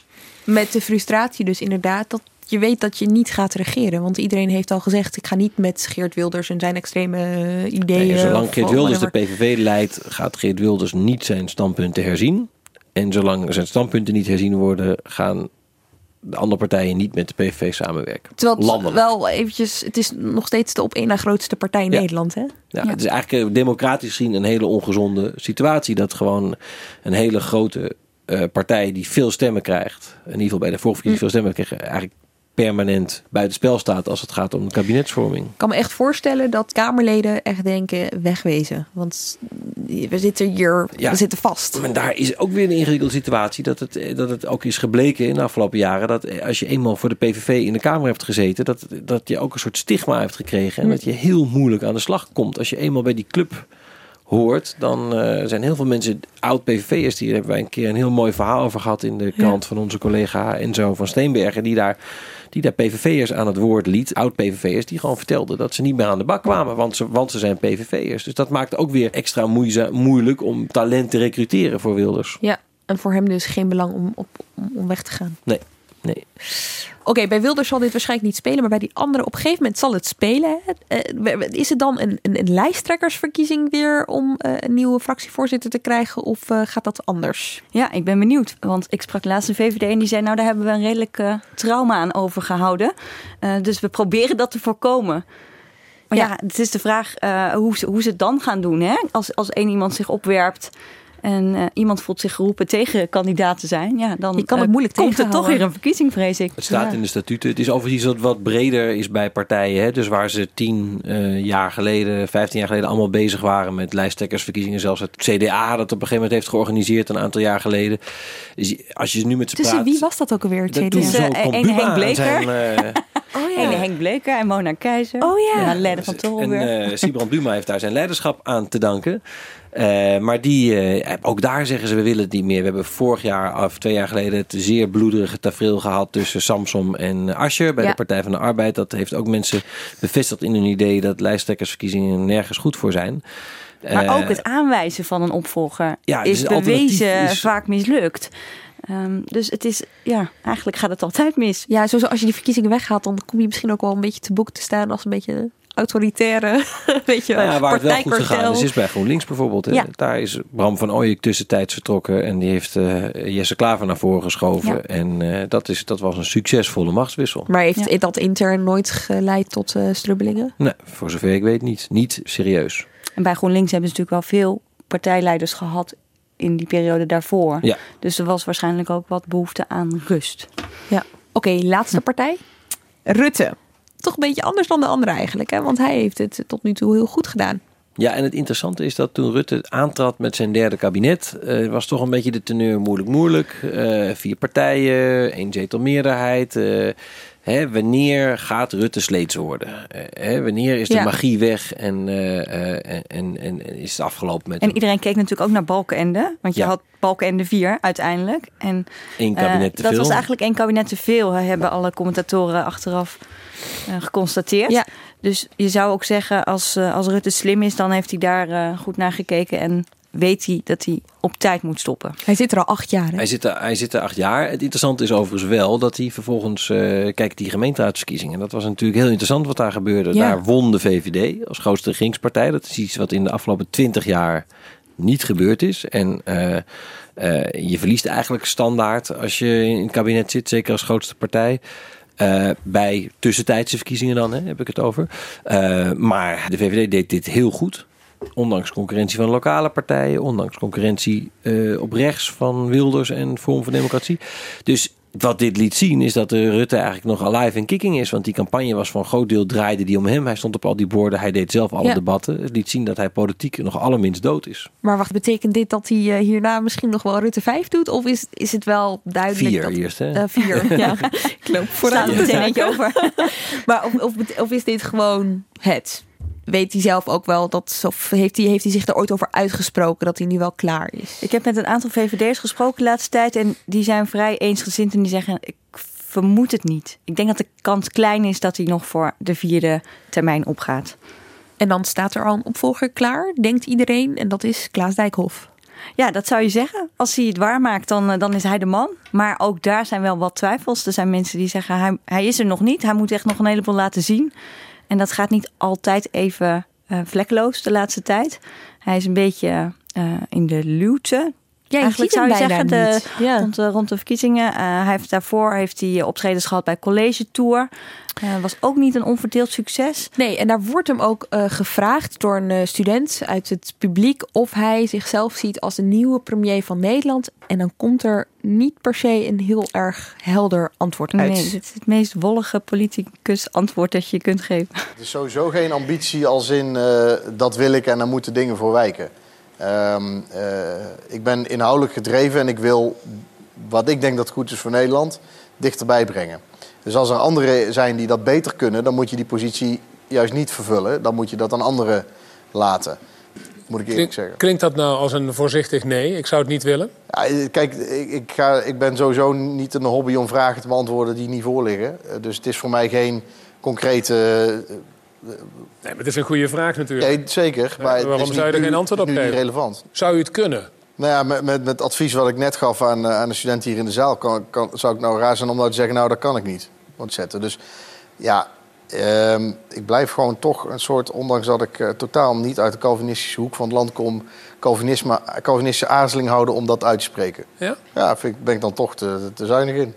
Met de frustratie dus inderdaad dat je weet dat je niet gaat regeren. Want iedereen heeft al gezegd, ik ga niet met Geert Wilders en zijn extreme eh, ideeën. Nee, zolang Geert Wilders de. PVV leidt, gaat Geert Wilders niet zijn standpunten herzien. En zolang zijn standpunten niet herzien worden, gaan de andere partijen niet met de PVV samenwerken. Terwijl het Landelijk. wel eventjes, het is nog steeds de op één na grootste partij in Ja. Nederland, hè? Ja, Het is eigenlijk eh, democratisch gezien een hele ongezonde situatie. Dat gewoon een hele grote eh, partij die veel stemmen krijgt, in ieder geval bij de vorige verkiezing veel stemmen kreeg, eigenlijk permanent buitenspel staat als het gaat om de kabinetsvorming. Ik kan me echt voorstellen dat Kamerleden echt denken wegwezen. Want we zitten hier, Ja. we zitten vast. Maar daar is ook weer een ingewikkelde situatie. Dat het, eh, dat het ook is gebleken in de afgelopen jaren. Dat eh, als je eenmaal voor de PVV in de Kamer hebt gezeten. Dat, dat je ook een soort stigma hebt gekregen. En Hm. dat je heel moeilijk aan de slag komt. Als je eenmaal bij die club hoort. Dan eh, zijn heel veel mensen, oud-PVV'ers. Die hebben wij een keer een heel mooi verhaal over gehad. In de krant van onze collega Enzo van Steenbergen. Die daar, die daar PVV'ers aan het woord liet. Oud-PVV'ers die gewoon vertelden dat ze niet meer aan de bak kwamen. Want ze, want ze zijn PVV'ers. Dus dat maakt ook weer extra moeiza- moeilijk om talent te recruteren voor Wilders. Ja, en voor hem dus geen belang om, op, om, om weg te gaan. Nee, nee. Oké, bij Wilders zal dit waarschijnlijk niet spelen, maar bij die andere op een gegeven moment zal het spelen. Eh, Is het dan een, een, een lijsttrekkersverkiezing weer om eh, een nieuwe fractievoorzitter te krijgen of eh, gaat dat anders? Ja, ik ben benieuwd. Want ik sprak laatst een VVD en die zei... nou, daar hebben we een redelijk trauma aan overgehouden. Eh, dus we proberen dat te voorkomen. Maar ja, het is de vraag hoe, ze, hoe ze het dan gaan doen. Hè? Als, als één iemand zich opwerpt... en eh, iemand voelt zich geroepen tegen kandidaat te zijn, ja, dan Je kan het eh, komt er toch weer een verkiezing, vrees ik. Het staat Ja. in de statuten. Het is overigens iets wat wat breder is bij partijen. Hè? Dus waar ze tien eh, jaar geleden, vijftien jaar geleden allemaal bezig waren met lijsttrekkersverkiezingen. Zelfs het CDA dat op een gegeven moment heeft georganiseerd een aantal jaar geleden. Dus als je nu met ze Tussen praat... wie was dat ook alweer? Het CDA? zo Henk Bleker. zijn, Oh Ene Henk Bleker en Mona Keizer. Oh ja. Ja, leider van En Torelburg. eh Sibrand Buma heeft daar zijn leiderschap aan te danken. Eh, maar die, eh, ook daar zeggen ze, we willen het niet meer. We hebben vorig jaar of twee jaar geleden het zeer bloederige tafereel gehad tussen Samsom en Ascher bij Ja. de Partij van de Arbeid. Dat heeft ook mensen bevestigd in hun idee dat lijsttrekkersverkiezingen nergens goed voor zijn. Maar Eh, ook het aanwijzen van een opvolger Ja, dus is bewezen is- vaak mislukt. Ehm, dus het is, ja, eigenlijk gaat het altijd mis. Ja, sowieso als je die verkiezingen weghaalt, dan kom je misschien ook wel een beetje te boek te staan als een beetje autoritaire, weet je wel, Nou ja, waar het wel goed gegaan is, is bij GroenLinks bijvoorbeeld. Ja. Daar is Bram van Ooyek tussentijds vertrokken en die heeft eh, Jesse Klaver naar voren geschoven. Ja. En eh, dat, is, dat was een succesvolle machtswissel. Maar heeft dat intern nooit geleid tot eh, strubbelingen? Nee, voor zover ik weet niet. Niet serieus. En bij GroenLinks hebben ze natuurlijk wel veel partijleiders gehad in die periode daarvoor. Ja. Dus er was waarschijnlijk ook wat behoefte aan rust. Ja. Oké, laatste partij. Rutte. Toch een beetje anders dan de andere eigenlijk, hè? Want hij heeft het tot nu toe heel goed gedaan. Ja, en het interessante is dat toen Rutte aantrad met zijn derde kabinet, eh, was toch een beetje de teneur moeilijk moeilijk. Eh, vier partijen, één zetelmeerderheid. eh hè, wanneer gaat Rutte sleets worden? Hè, wanneer is de Ja. magie weg en, en, en, en is het afgelopen met En iedereen keek natuurlijk ook naar Balkenende. Want je Ja. had Balkenende 4 uiteindelijk. En, Eén kabinet te dat veel. was eigenlijk één kabinet te veel. Hebben alle commentatoren achteraf geconstateerd. Ja. Dus je zou ook zeggen, als, eh, als Rutte slim is, dan heeft hij daar eh, goed naar gekeken. En weet hij dat hij op tijd moet stoppen. Hij zit er al acht jaar. Hè? Hij zit, er, hij zit er acht jaar. Het interessante is overigens wel dat hij vervolgens... eh kijk, die gemeenteraadsverkiezingen. Dat was natuurlijk heel interessant wat daar gebeurde. Ja. Daar won de VVD als grootste regeringspartij. Dat is iets wat in de afgelopen twintig jaar niet gebeurd is. En eh, eh, je verliest eigenlijk standaard als je in het kabinet zit. Zeker als grootste partij. Eh, bij tussentijdse verkiezingen dan, hè, heb ik het over. Eh, maar de VVD deed dit heel goed. Ondanks concurrentie van lokale partijen, ondanks concurrentie eh, op rechts van Wilders en Forum voor Democratie. Dus wat dit liet zien is dat de Rutte eigenlijk nog alive en kicking is. Want die campagne was voor een groot deel draaide die om hem. Hij stond op al die borden, hij deed zelf alle Ja. debatten. Het liet zien dat hij politiek nog allerminst dood is. Maar wacht, betekent dit dat hij eh, hierna misschien nog wel Rutte 5 doet? Of is, is het wel duidelijk Vier dat... eerst, hè? Eh, vier, ja. Ik loop vooruit. Staat er meteen over. maar of, of, of is dit gewoon het? Weet hij zelf ook wel dat, of heeft hij, heeft hij zich er ooit over uitgesproken dat hij nu wel klaar is? Ik heb met een aantal VVD'ers gesproken de laatste tijd. En die zijn vrij eensgezind en die zeggen... ik vermoed het niet. Ik denk dat de kans klein is dat hij nog voor de vierde termijn opgaat. En dan staat er al een opvolger klaar, denkt iedereen. En dat is Klaas Dijkhoff. Ja, dat zou je zeggen. Als hij het waarmaakt, dan, eh, dan is hij de man. Maar ook daar zijn wel wat twijfels. Er zijn mensen die zeggen, hij, hij is er nog niet. Hij moet echt nog een heleboel laten zien. En dat gaat niet altijd even eh, vlekkeloos de laatste tijd. Hij is een beetje eh, in de luwte. Ja, Eigenlijk zou je zeggen, de. Ja. rond, de, rond de verkiezingen. Eh, hij heeft daarvoor heeft hij optredens gehad bij College Tour. Eh, was ook niet een onverdeeld succes. Nee, en daar wordt hem ook eh, gevraagd door een student uit het publiek of hij zichzelf ziet als de nieuwe premier van Nederland. En dan komt er niet per se een heel erg helder antwoord uit. Nee, dit is het meest wollige politicus antwoord dat je kunt geven. Het is sowieso geen ambitie als in eh, dat wil ik en daar moeten dingen voor wijken. Ehm, eh, ik ben inhoudelijk gedreven en ik wil wat ik denk dat goed is voor Nederland dichterbij brengen. Dus als er anderen zijn die dat beter kunnen, dan moet je die positie juist niet vervullen. Dan moet je dat aan anderen laten. Moet ik eerlijk Klink- zeggen. Klinkt dat nou als een voorzichtig nee? Ik zou het niet willen. Ja, eh, kijk, ik, ik, ga, ik ben sowieso niet in een hobby om vragen te beantwoorden die niet voorliggen. Eh, Dus het is voor mij geen concrete. Nee, maar het is een goede vraag natuurlijk. Nee, zeker. Maar waarom zou je er geen antwoord op nu niet geven? relevant. Zou u het kunnen? Nou ja, met, met, met het advies wat ik net gaf aan, eh, aan de student hier in de zaal, kan, kan, zou ik nou raar zijn om nou te zeggen, nou dat kan ik niet. Want zetten. Dus ja, ehm, ik blijf gewoon toch een soort, ondanks dat ik eh, totaal niet uit de Calvinistische hoek van het land kom, Calvinisme, Calvinistische aarzeling houden om dat uit te spreken. Ja? Ja, vind ik, ben ik dan toch te, te zuinig in.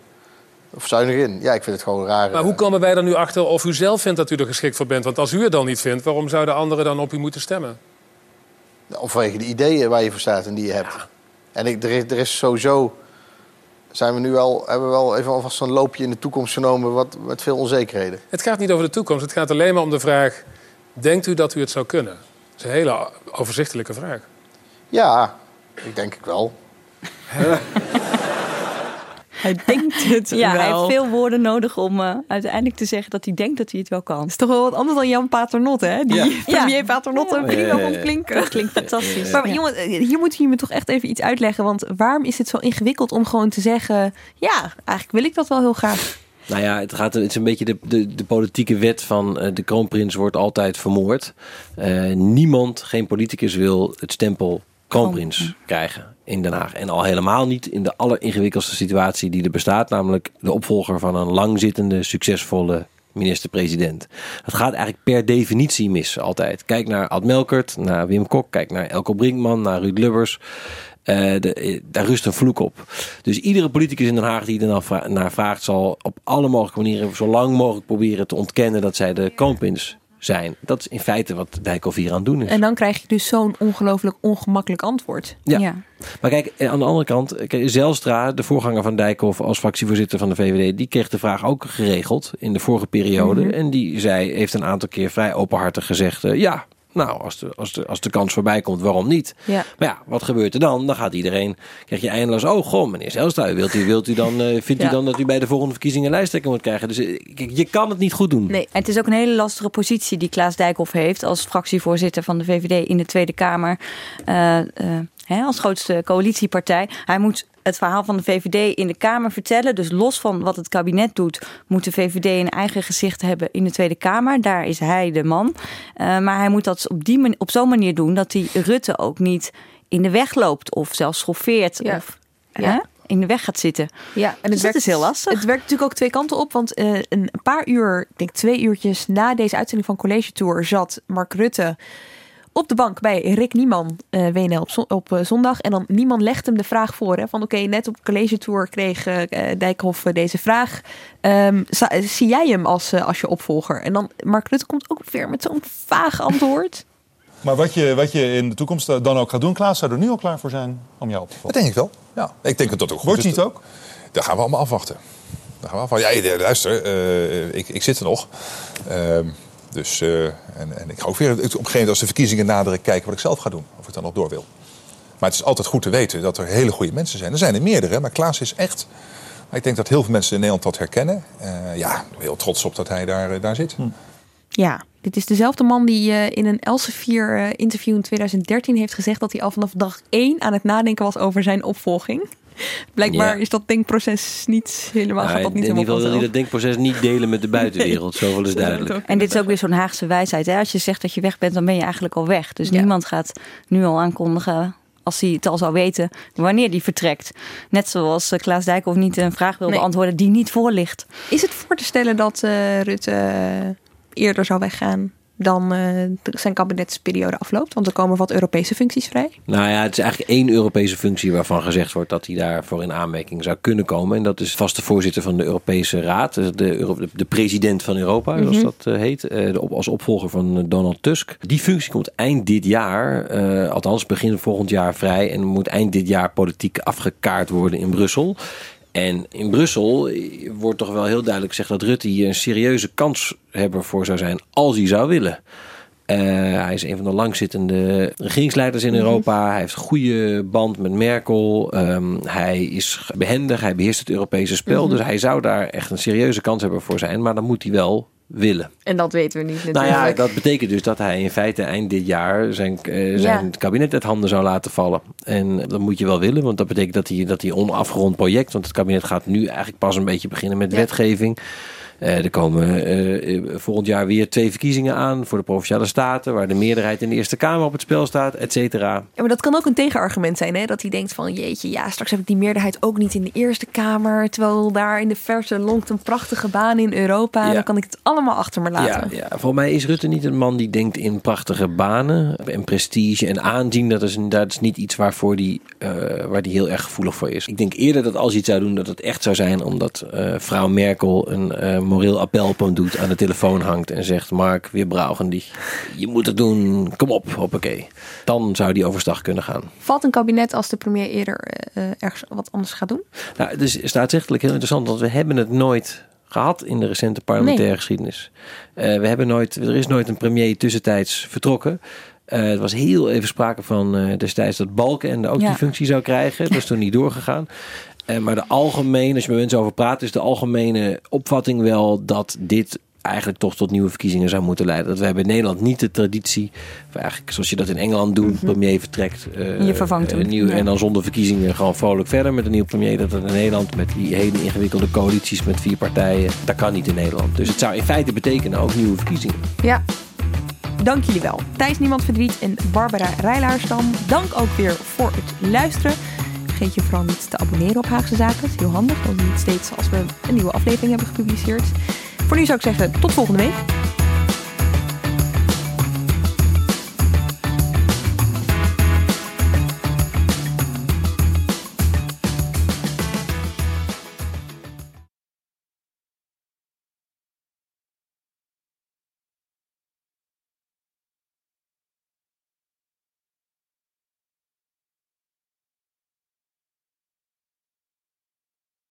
Of zuinig in. Ja, ik vind het gewoon raar. Maar hoe komen wij er nu achter of u zelf vindt dat u er geschikt voor bent? Want als u het dan niet vindt, waarom zouden anderen dan op u moeten stemmen? Of vanwege de ideeën waar je voor staat en die je hebt. En ik, er, is, er is sowieso... Zijn we nu al, hebben we wel even alvast een loopje in de toekomst genomen... Wat, met veel onzekerheden. Het gaat niet over de toekomst. Het gaat alleen maar om de vraag... denkt u dat u het zou kunnen? Dat is een hele overzichtelijke vraag. Ja, ik denk ik wel. Hij denkt het Ja, hij wel. heeft veel woorden nodig om eh, uiteindelijk te zeggen dat hij denkt dat hij het wel kan. is toch wel wat anders dan Jan Paternotte, hè? Die Ja. premier Paternotte Ja. prima Ja, ja, ja. vond klinken. Dat klinkt fantastisch. Maar Ja. jongen, hier moet je me toch echt even iets uitleggen. Want waarom is het zo ingewikkeld om gewoon te zeggen... ja, eigenlijk wil ik dat wel heel graag. Nou ja, het, gaat, het is een beetje de, de, de politieke wet van eh, de kroonprins wordt altijd vermoord. Eh, niemand, geen politicus wil het stempel kroonprins krijgen in Den Haag. En al helemaal niet in de alleringewikkeldste situatie die er bestaat. Namelijk de opvolger van een langzittende, succesvolle minister-president. Dat gaat eigenlijk per definitie mis altijd. Kijk naar Ad Melkert, naar Wim Kok, kijk naar Elko Brinkman, naar Ruud Lubbers. Eh, de, eh, daar rust een vloek op. Dus iedere politicus in Den Haag die er dan vra- naar vraagt, zal op alle mogelijke manieren zo lang mogelijk proberen te ontkennen dat zij de kroonprins zijn. Dat is in feite wat Dijkhoff hier aan het doen is. En dan krijg je dus zo'n ongelooflijk ongemakkelijk antwoord. Ja. Maar kijk, eh, aan de andere kant, Zelstra, de voorganger van Dijkhoff als fractievoorzitter van de VVD, die kreeg de vraag ook geregeld in de vorige periode. Mhm. En die zei, heeft een aantal keer vrij openhartig gezegd, eh, ja, nou, als de, als, de, als de kans voorbij komt, waarom niet? Ja. Maar ja, wat gebeurt er dan? Dan gaat iedereen, krijg je eindeloos, oh goh, meneer Zelstra, wilt u, wilt u dan, eh, vindt Ja. u dan dat u bij de volgende verkiezingen lijsttrekker moet krijgen? Dus eh, kijk, je kan het niet goed doen. Nee, en het is ook een hele lastige positie die Klaas Dijkhoff heeft als fractievoorzitter van de VVD in de Tweede Kamer. Eh, hè, als grootste coalitiepartij. Hij moet het verhaal van de VVD in de Kamer vertellen. Dus los van wat het kabinet doet, moet de VVD een eigen gezicht hebben in de Tweede Kamer. Daar is hij de man. Eh, maar hij moet dat op, die op zo'n manier doen dat hij Rutte ook niet in de weg loopt of zelfs schoffeert. Ja. Of Ja. hè, in de weg gaat zitten. Ja, en Dus dat is heel lastig. Het werkt natuurlijk ook twee kanten op. Want eh, een paar uur, ik denk twee uurtjes na deze uitzending van College Tour... zat Mark Rutte op de bank bij Rick Nieman, eh WNL, op, op eh, zondag. En dan Nieman legde hem de vraag voor. Hè, van oké, net op College Tour kreeg eh, Dijkhoff deze vraag. Ehm, za- zie jij hem als, als je opvolger? En dan Mark Rutte komt ook weer met zo'n vaag antwoord. Maar wat je, wat je in de toekomst dan ook gaat doen, Klaas, zou er nu al klaar voor zijn om jou op te volgen? Dat denk ik wel. Ja, ik denk dat dat ook goed Wordt is. hij het ook? Dat gaan we allemaal afwachten. Dat gaan we afwachten. Ja, luister, ik, ik zit er nog. Dus, eh, en, ik ga ook weer op een gegeven moment als de verkiezingen naderen kijken wat ik zelf ga doen. Of ik dan nog door wil. Maar het is altijd goed te weten dat er hele goede mensen zijn. Er zijn er meerdere, maar Klaas is echt... Ik denk dat heel veel mensen in Nederland dat herkennen. Eh, ja, heel trots op dat hij daar, eh, daar zit. Ja, dit is dezelfde man die in een Elsevier eh, interview in 2013 heeft gezegd dat hij al vanaf dag 1 aan het nadenken was over zijn opvolging. Blijkbaar Ja. is dat denkproces niet helemaal, gaat dat niet in ieder helemaal geval wil vanzelf. dat denkproces niet delen met de buitenwereld. Zoveel is duidelijk. En dit is ook weer zo'n Haagse wijsheid. Hè? Als je zegt dat je weg bent, dan ben je eigenlijk al weg. Dus niemand gaat nu al aankondigen, als hij het al zou weten, wanneer die vertrekt. Net zoals eh, Klaas Dijkhoff niet een vraag wil Nee. beantwoorden die niet voor ligt. Is het voor te stellen dat eh, Rutte eh, eerder zou weggaan dan eh, zijn kabinetsperiode afloopt? Want er komen wat Europese functies vrij. Nou ja, het is eigenlijk één Europese functie waarvan gezegd wordt dat hij daarvoor in aanmerking zou kunnen komen. En dat is vaste voorzitter van de Europese Raad, dus de, Euro- de president van Europa, zoals Mhm. dat eh, heet, eh, de op- als opvolger van eh, Donald Tusk. Die functie komt eind dit jaar, eh, althans begin volgend jaar vrij en moet eind dit jaar politiek afgekaart worden in Brussel. En in Brussel wordt toch wel heel duidelijk gezegd dat Rutte hier een serieuze kanshebber voor zou zijn als hij zou willen. Eh, hij is een van de langzittende regeringsleiders in Mhm. Europa. Hij heeft een goede band met Merkel. Ehm, hij is behendig. Hij beheerst het Europese spel. Mhm. Dus hij zou daar echt een serieuze kans hebben voor zijn. Maar dan moet hij wel willen. En dat weten we niet natuurlijk. Nou ja, dat betekent dus dat hij in feite eind dit jaar zijn, eh, zijn Ja. kabinet uit handen zou laten vallen. En dat moet je wel willen, want dat betekent dat hij, dat hij onafgerond project, want het kabinet gaat nu eigenlijk pas een beetje beginnen met wetgeving. Eh, er komen eh, eh, volgend jaar weer twee verkiezingen aan voor de provinciale staten, waar de meerderheid in de Eerste Kamer op het spel staat, et cetera. Ja, maar dat kan ook een tegenargument zijn, hè? Dat hij denkt van, jeetje, ja, straks heb ik die meerderheid ook niet in de Eerste Kamer. Terwijl daar in de verte lonkt een prachtige baan in Europa. Ja. Dan kan ik het allemaal achter me laten. Ja, ja, volgens mij is Rutte niet een man die denkt in prachtige banen en prestige en aanzien. Dat is, dat is niet iets waarvoor die, waar die heel erg gevoelig voor is. Ik denk eerder dat als hij het zou doen, dat het echt zou zijn omdat eh, vrouw Merkel een moreel appel op hem doet, aan de telefoon hangt en zegt: Mark, weer die. Je moet het doen, kom op, hoppakee. Dan zou die overstag kunnen gaan. Valt een kabinet als de premier eerder eh, ergens wat anders gaat doen? Nou, het is staatsrechtelijk heel interessant, want we hebben het nooit gehad in de recente parlementaire Nee. geschiedenis. Eh, we hebben nooit, er is nooit een premier tussentijds vertrokken. Eh er was heel even sprake van eh, destijds dat Balken ook Ja. die functie zou krijgen. Dat is toen niet doorgegaan. Eh, maar de algemene, als je met mensen over praat, is de algemene opvatting wel dat dit eigenlijk toch tot nieuwe verkiezingen zou moeten leiden. Dat we hebben in Nederland niet de traditie, of eigenlijk zoals je dat in Engeland doet, premier vertrekt. eh, Mhm. Je vervangt eh, hem, nieuw, ja. En dan zonder verkiezingen gewoon vrolijk verder met een nieuwe premier. Dat in Nederland met die hele ingewikkelde coalities met vier partijen, dat kan niet in Nederland. Dus het zou in feite betekenen ook nieuwe verkiezingen. Ja. Dank jullie wel. Thijs Niemand Verdriet en Barbara Rijlaarsdam. Dank ook weer voor het luisteren. Vergeet je vooral niet te abonneren op Haagse Zaken. Dat is heel handig, want niet steeds als we een nieuwe aflevering hebben gepubliceerd. Voor nu zou ik zeggen, tot volgende week.